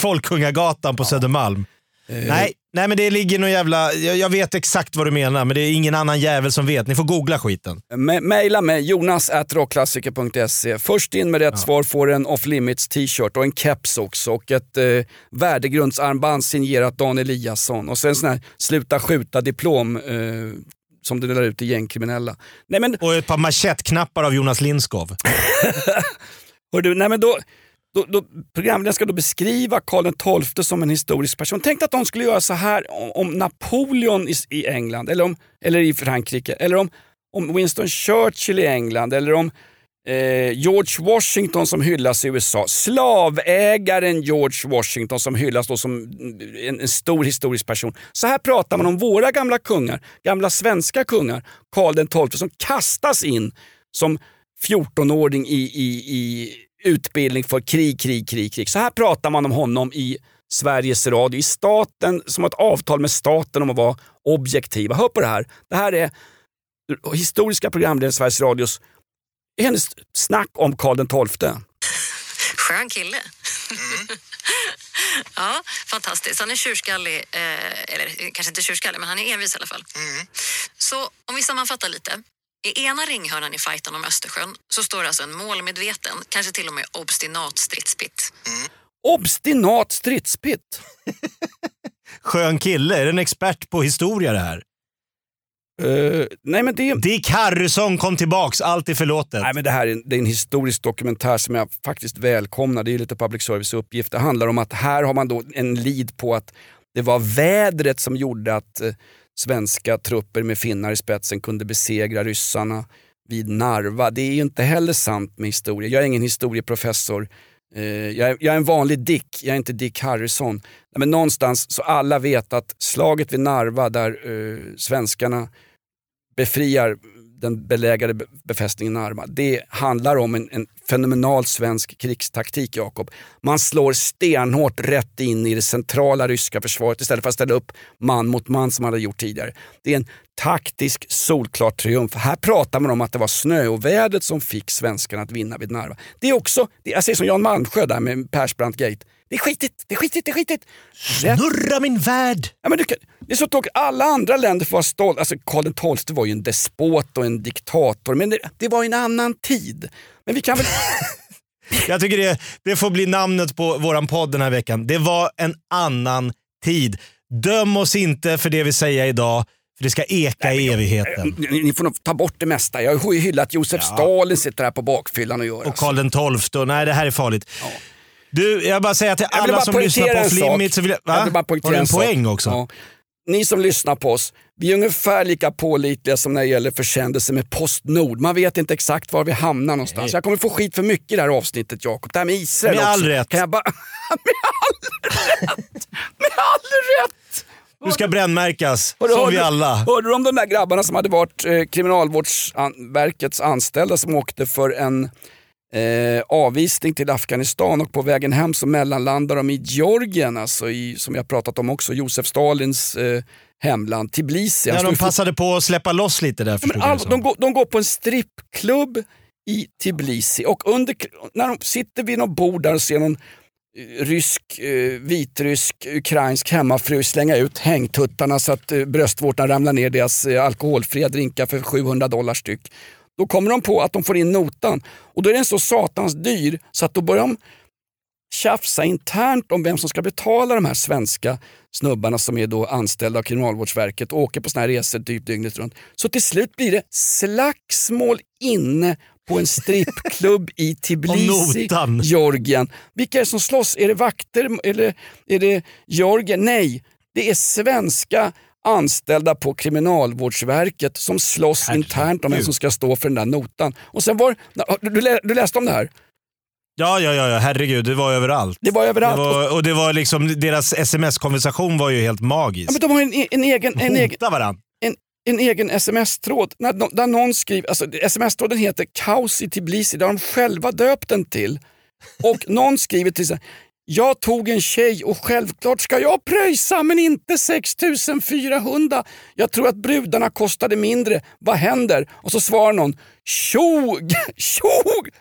Folkungagatan på Södermalm. Nej, nej, men det ligger någon jävla... Jag, jag vet exakt vad du menar, men det är ingen annan jävel som vet. Ni får googla skiten. Maila mig, jonas.rockklassiker.se. Först in med rätt svar får en off limits t-shirt och en keps också och ett eh, värdegrundsarmband signerat Dan Eliasson och sen sån här sluta skjuta-diplom eh, som du delar ut till gängkriminella. Nej men, Och ett par manschettknappar av Jonas Lindskov. hör du, nej, men då, då, då, programledaren ska då beskriva Karl XII som en historisk person. Tänk att de skulle göra så här om, om Napoleon i, i England eller, om, eller i Frankrike eller om, om Winston Churchill i England eller om eh, George Washington som hyllas i USA. Slavägaren George Washington som hyllas då som en, en stor historisk person. Så här pratar man om våra gamla kungar, gamla svenska kungar. Karl XII som kastas in som 14-åring i, i, i utbildning för krig, krig, krig, krig. Så här pratar man om honom i Sveriges Radio, i staten, som har ett avtal med staten om att vara objektiva. Hör på det här. Det här är historiska programledare i Sveriges Radios hennes snack om Karl XII. Skön kille. ja, fantastiskt. Han är tjurskallig, eh, eller kanske inte tjurskallig, men han är envis i alla fall. Så om vi sammanfattar lite. I ena ringhörnan i fighten om Östersjön så står alltså en målmedveten, kanske till och med obstinat stridspitt. Obstinat stridspitt. Skön kille. Är en expert på historia det här? Uh, nej men det, Dick Harrison kom tillbaks. Allt är förlåtet. nej men det här är en, det är en historisk dokumentär som jag faktiskt välkomnar. Det är lite public service uppgift. Det handlar om att här har man då en lead på att det var vädret som gjorde att eh, svenska trupper med finnar i spetsen kunde besegra ryssarna vid Narva. Det är ju inte heller sant med historia. Jag är ingen historieprofessor. Eh, jag, är, jag är en vanlig Dick, jag är inte Dick Harrison. Men någonstans så alla vet att slaget vid Narva där eh, svenskarna befriar den belägrade befästningen Narva. Det handlar om en, en fenomenal svensk krigstaktik Jakob. Man slår stenhårt rätt in i det centrala ryska försvaret istället för att ställa upp man mot man som man hade gjort tidigare. Det är en taktisk solklar triumf. Här pratar man om att det var snöovädret som fick svenskarna att vinna vid Narva. Det är också, det, jag säger som Jan Malmsjö där med Persbrandt Gate. Det är skitigt, det är skitigt, det är skitigt. Rätt Snurra min värld! Ja, men du, kan- det är så tråkigt. Alla andra länder får vara stolta. Alltså, Karl XII var ju en despot och en diktator, men det, det var en annan tid. Men vi kan väl... Jag tycker det, det får bli namnet på våran podd den här veckan. Det var en annan tid. Döm oss inte för det vi säger idag, för det ska eka i evigheten. ni, ni får nog ta bort det mesta. Jag har ju hyllat Josef Stalin sitter här på bakfyllan och gör. Och Karl XII. Nej, det här är farligt. Du, jag bara säga till Jag alla som lyssnar på så vill jag... Va? Jag vill bara Har du en en poäng också? Ja. Ni som lyssnar på oss, vi är ungefär lika pålitliga som när det gäller försändelser med Postnord. Man vet inte exakt var vi hamnar någonstans. Nej. Jag kommer få skit för mycket i det här avsnittet Jakob. Det här med Israel Med all rätt. Kan jag bara... med all rätt! Med all rätt! ska brännmärkas, Hörde- som vi alla. Hörde du om de där grabbarna som hade varit eh, Kriminalvårdsverkets anställda som åkte för en eh, avvisning till Afghanistan och på vägen hem så mellanlandade de i Georgien, alltså i, som jag pratat om också, Josef Stalins eh, hemland, Tbilisi. Ja, stod de passade på att släppa loss lite där förstod all, de, går, de går på en strippklubb i Tbilisi och under, när de sitter vid något bord där och ser någon eh, rysk, eh, vitrysk, ukrainsk hemmafru slänga ut hängtuttarna så att eh, bröstvårtan ramlar ner deras eh, alkoholfria drinkar för 700 dollar styck. Då kommer de på att de får in notan och då är den så satans dyr så att då börjar de tjafsa internt om vem som ska betala de här svenska snubbarna som är då anställda av Kriminalvårdsverket och åker på såna här resor typ dygnet runt. Så till slut blir det slagsmål inne på en strippklubb i Tbilisi. Georgien. Vilka är det som slåss? Är det vakter eller är det Georgien? Nej, det är svenska anställda på Kriminalvårdsverket som slåss internt om vem som ska stå för den där notan. Och sen var, du, lä- du läste om det här? Ja, ja, ja, herregud. Det var överallt. Det var överallt. Det var, och det var liksom, deras sms-konversation var ju helt magisk. Ja, men de har en, en egen, en egen, varandra. en, en egen sms-tråd. När, där någon skriver, alltså, sms-tråden heter Kaos i Tbilisi, det har de själva döpt den till. Och någon skriver till sig, jag tog en tjej och självklart ska jag pröjsa men inte 6400. Jag tror att brudarna kostade mindre. Vad händer? Och så svarar någon, tjo, tjo,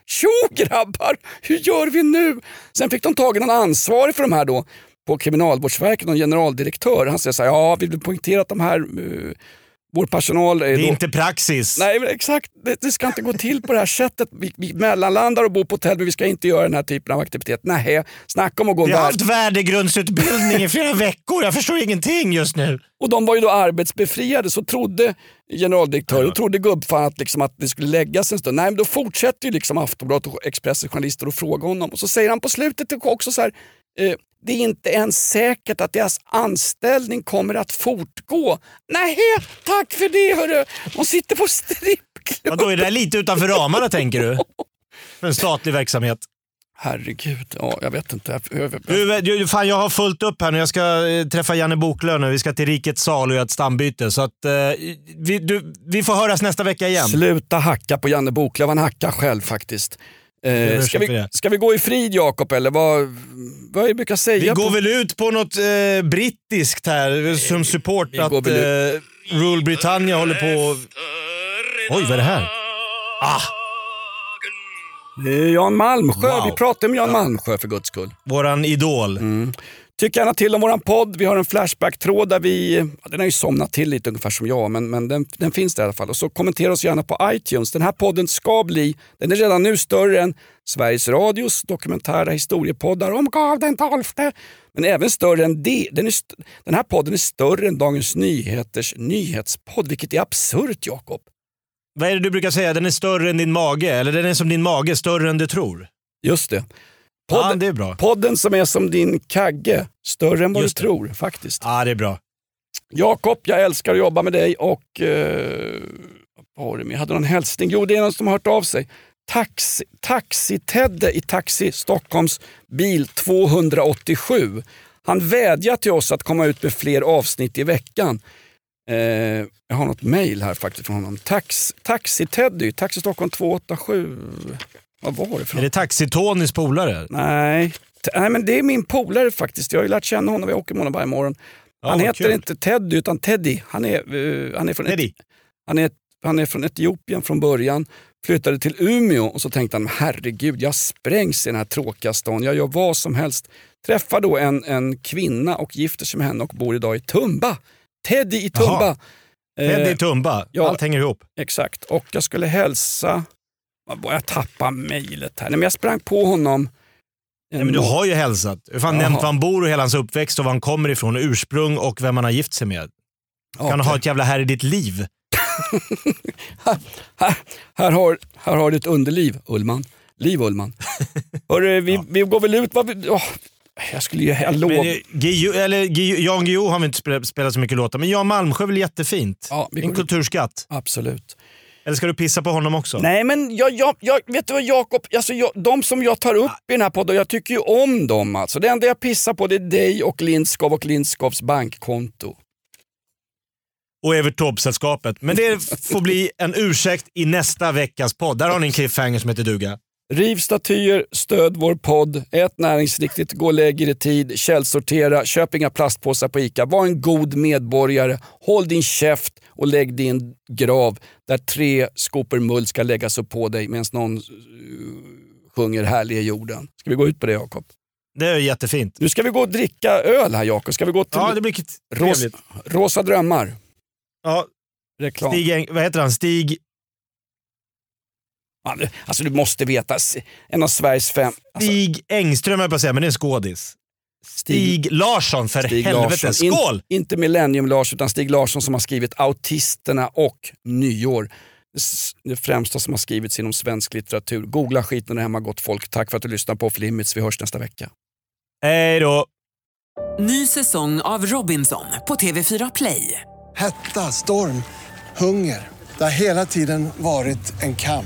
tjo grabbar, hur gör vi nu? Sen fick de tag i någon ansvarig för de här då på Kriminalvårdsverket, någon generaldirektör. Han säger så här, ja vi vill poängtera att de här uh, vår personal är, Det är då, inte praxis. Nej, exakt. Det, det ska inte gå till på det här sättet. Vi, vi mellanlandar och bor på hotell men vi ska inte göra den här typen av aktivitet. Nej, snacka om att gå Vi har haft värdegrundsutbildning i flera veckor. Jag förstår ingenting just nu. Och de var ju då arbetsbefriade så trodde generaldirektören, och trodde gubbfan att, liksom att det skulle läggas en stund. Nej men då fortsätter ju liksom Aftonbladet och Expressens journalister att fråga honom. Och så säger han på slutet också så här, eh, det är inte ens säkert att deras anställning kommer att fortgå. Nej, tack för det hörru. De sitter på strippklubb. Vadå, är det lite utanför ramarna tänker du? För en statlig verksamhet. Herregud, ja, jag vet inte. Du, du, fan, jag har fullt upp här nu. Jag ska eh, träffa Janne Boklöv nu. Vi ska till Rikets sal och göra ett stambyte. Så att, eh, vi, du, vi får höras nästa vecka igen. Sluta hacka på Janne Boklöv, han hackar själv faktiskt. Eh, ska, vi, ska vi gå i frid Jakob eller vad, vad jag brukar säga? Vi går på, väl ut på något eh, brittiskt här som support vi att eh, Rule Britannia håller på... Oj, vad är det här? Ah, är Jan Malmsjö, Wow. vi pratar om Jan Malmsjö för guds skull. våran idol. Tyck gärna till om våran podd. Vi har en Flashback-tråd där vi, ja, den har ju somnat till lite ungefär som jag, men, men den, den finns där i alla fall. Och så kommentera oss gärna på iTunes. Den här podden ska bli, den är redan nu större än Sveriges Radios dokumentära historiepoddar om Karl den tolfte. Men även större än det. Den, är den här podden är större än Dagens Nyheters nyhetspodd, vilket är absurt Jakob. Vad är det du brukar säga? Den är större än din mage? Eller den är som din mage, större än du tror? Just det. Ja, Podden, det är bra. podden som är som din kagge, större än vad Just du det. tror faktiskt. Ja, det är bra. Jakob, jag älskar att jobba med dig och... Eh, vad var det? Jag hade någon hälsning. Jo, det är någon som har hört av sig. Taxi, Taxi-Tedde i Taxi Stockholms bil 287. Han vädjar till oss att komma ut med fler avsnitt i veckan. Eh, jag har något mail här faktiskt från honom. Tax, Taxi-Teddy, Taxi Stockholm 287. Vad var det för Är det Taxi-Tonys polare? Nej. T- Nej, men det är min polare faktiskt. Jag har ju lärt känna honom, jag åker med honom varje morgon. Ja, han vad heter kul. inte Teddy utan Teddy. Han är, eh, han är, från, Teddy. han, är, han är från Etiopien från början, flyttade till Umeå och så tänkte han herregud jag sprängs i den här tråkiga stan, jag gör vad som helst. Träffar då en, en kvinna och gifter sig med henne och bor idag i Tumba. Teddy i Tumba. Jaha. Teddy Eh, i Tumba. ja. Allt hänger ihop. Exakt, och jag skulle hälsa... Jag tappade mejlet här? Nej, men jag sprang på honom. Ja, men du har ju hälsat. Du har nämnt var han bor och hela hans uppväxt och var han kommer ifrån, ursprung och vem han har gift sig med. Kan du ha ett jävla här i ditt liv? här, här, har, här har du ett underliv, Ullman. Liv Ullman. Hörru, vi, vi går väl ut... Vad vi, åh, jag skulle ju... Jag lov... Men, eh, Guillou- eller, Guillou- Jan Guillou har vi inte spelat, så mycket låtar, men Jan Malmsjö är väl jättefint? Ja, en kulturskatt. Absolut. Eller ska du pissa på honom också? Nej men jag, jag, jag, vet du vad Jakob, alltså jag, de som jag tar upp i den här podden, jag tycker ju om dem alltså. Det enda jag pissar på det är dig och Lindskov och Lindskovs bankkonto. och Evert Taube-sällskapet. Men det får bli en ursäkt i nästa veckas podd. Där har ni en cliffhanger som heter duga. Riv statyer, stöd vår podd, ät näringsriktigt, gå er i tid, källsortera, köp inga plastpåsar på ICA. Var en god medborgare, håll din käft och lägg din grav där tre skopor mull ska läggas upp på dig medan någon uh, sjunger Härlig är jorden. Ska vi gå ut på det Jakob? Det är jättefint. Nu ska vi gå och dricka öl här Jakob. Ska vi gå till Ja, det blir Ros trevligt. Rosa drömmar? Ja, Reklam. Stig, vad heter han? Stig... Alltså du måste veta, en av Sveriges fem... Alltså, Stig Engström jag på att säga, men det är en skådis. Stig, Larsson, för Stig helvete. Larsson. In- Skål! inte Millennium Lars utan Stig Larsson som har skrivit Autisterna och Nyår. Det främsta som har skrivits inom svensk litteratur. Googla skiten där hemma gott folk. Tack för att du lyssnar på Off Limits. Vi hörs nästa vecka. Hej då! Ny säsong av Robinson på TV4 Play. Hetta, storm, hunger. Det har hela tiden varit en kamp.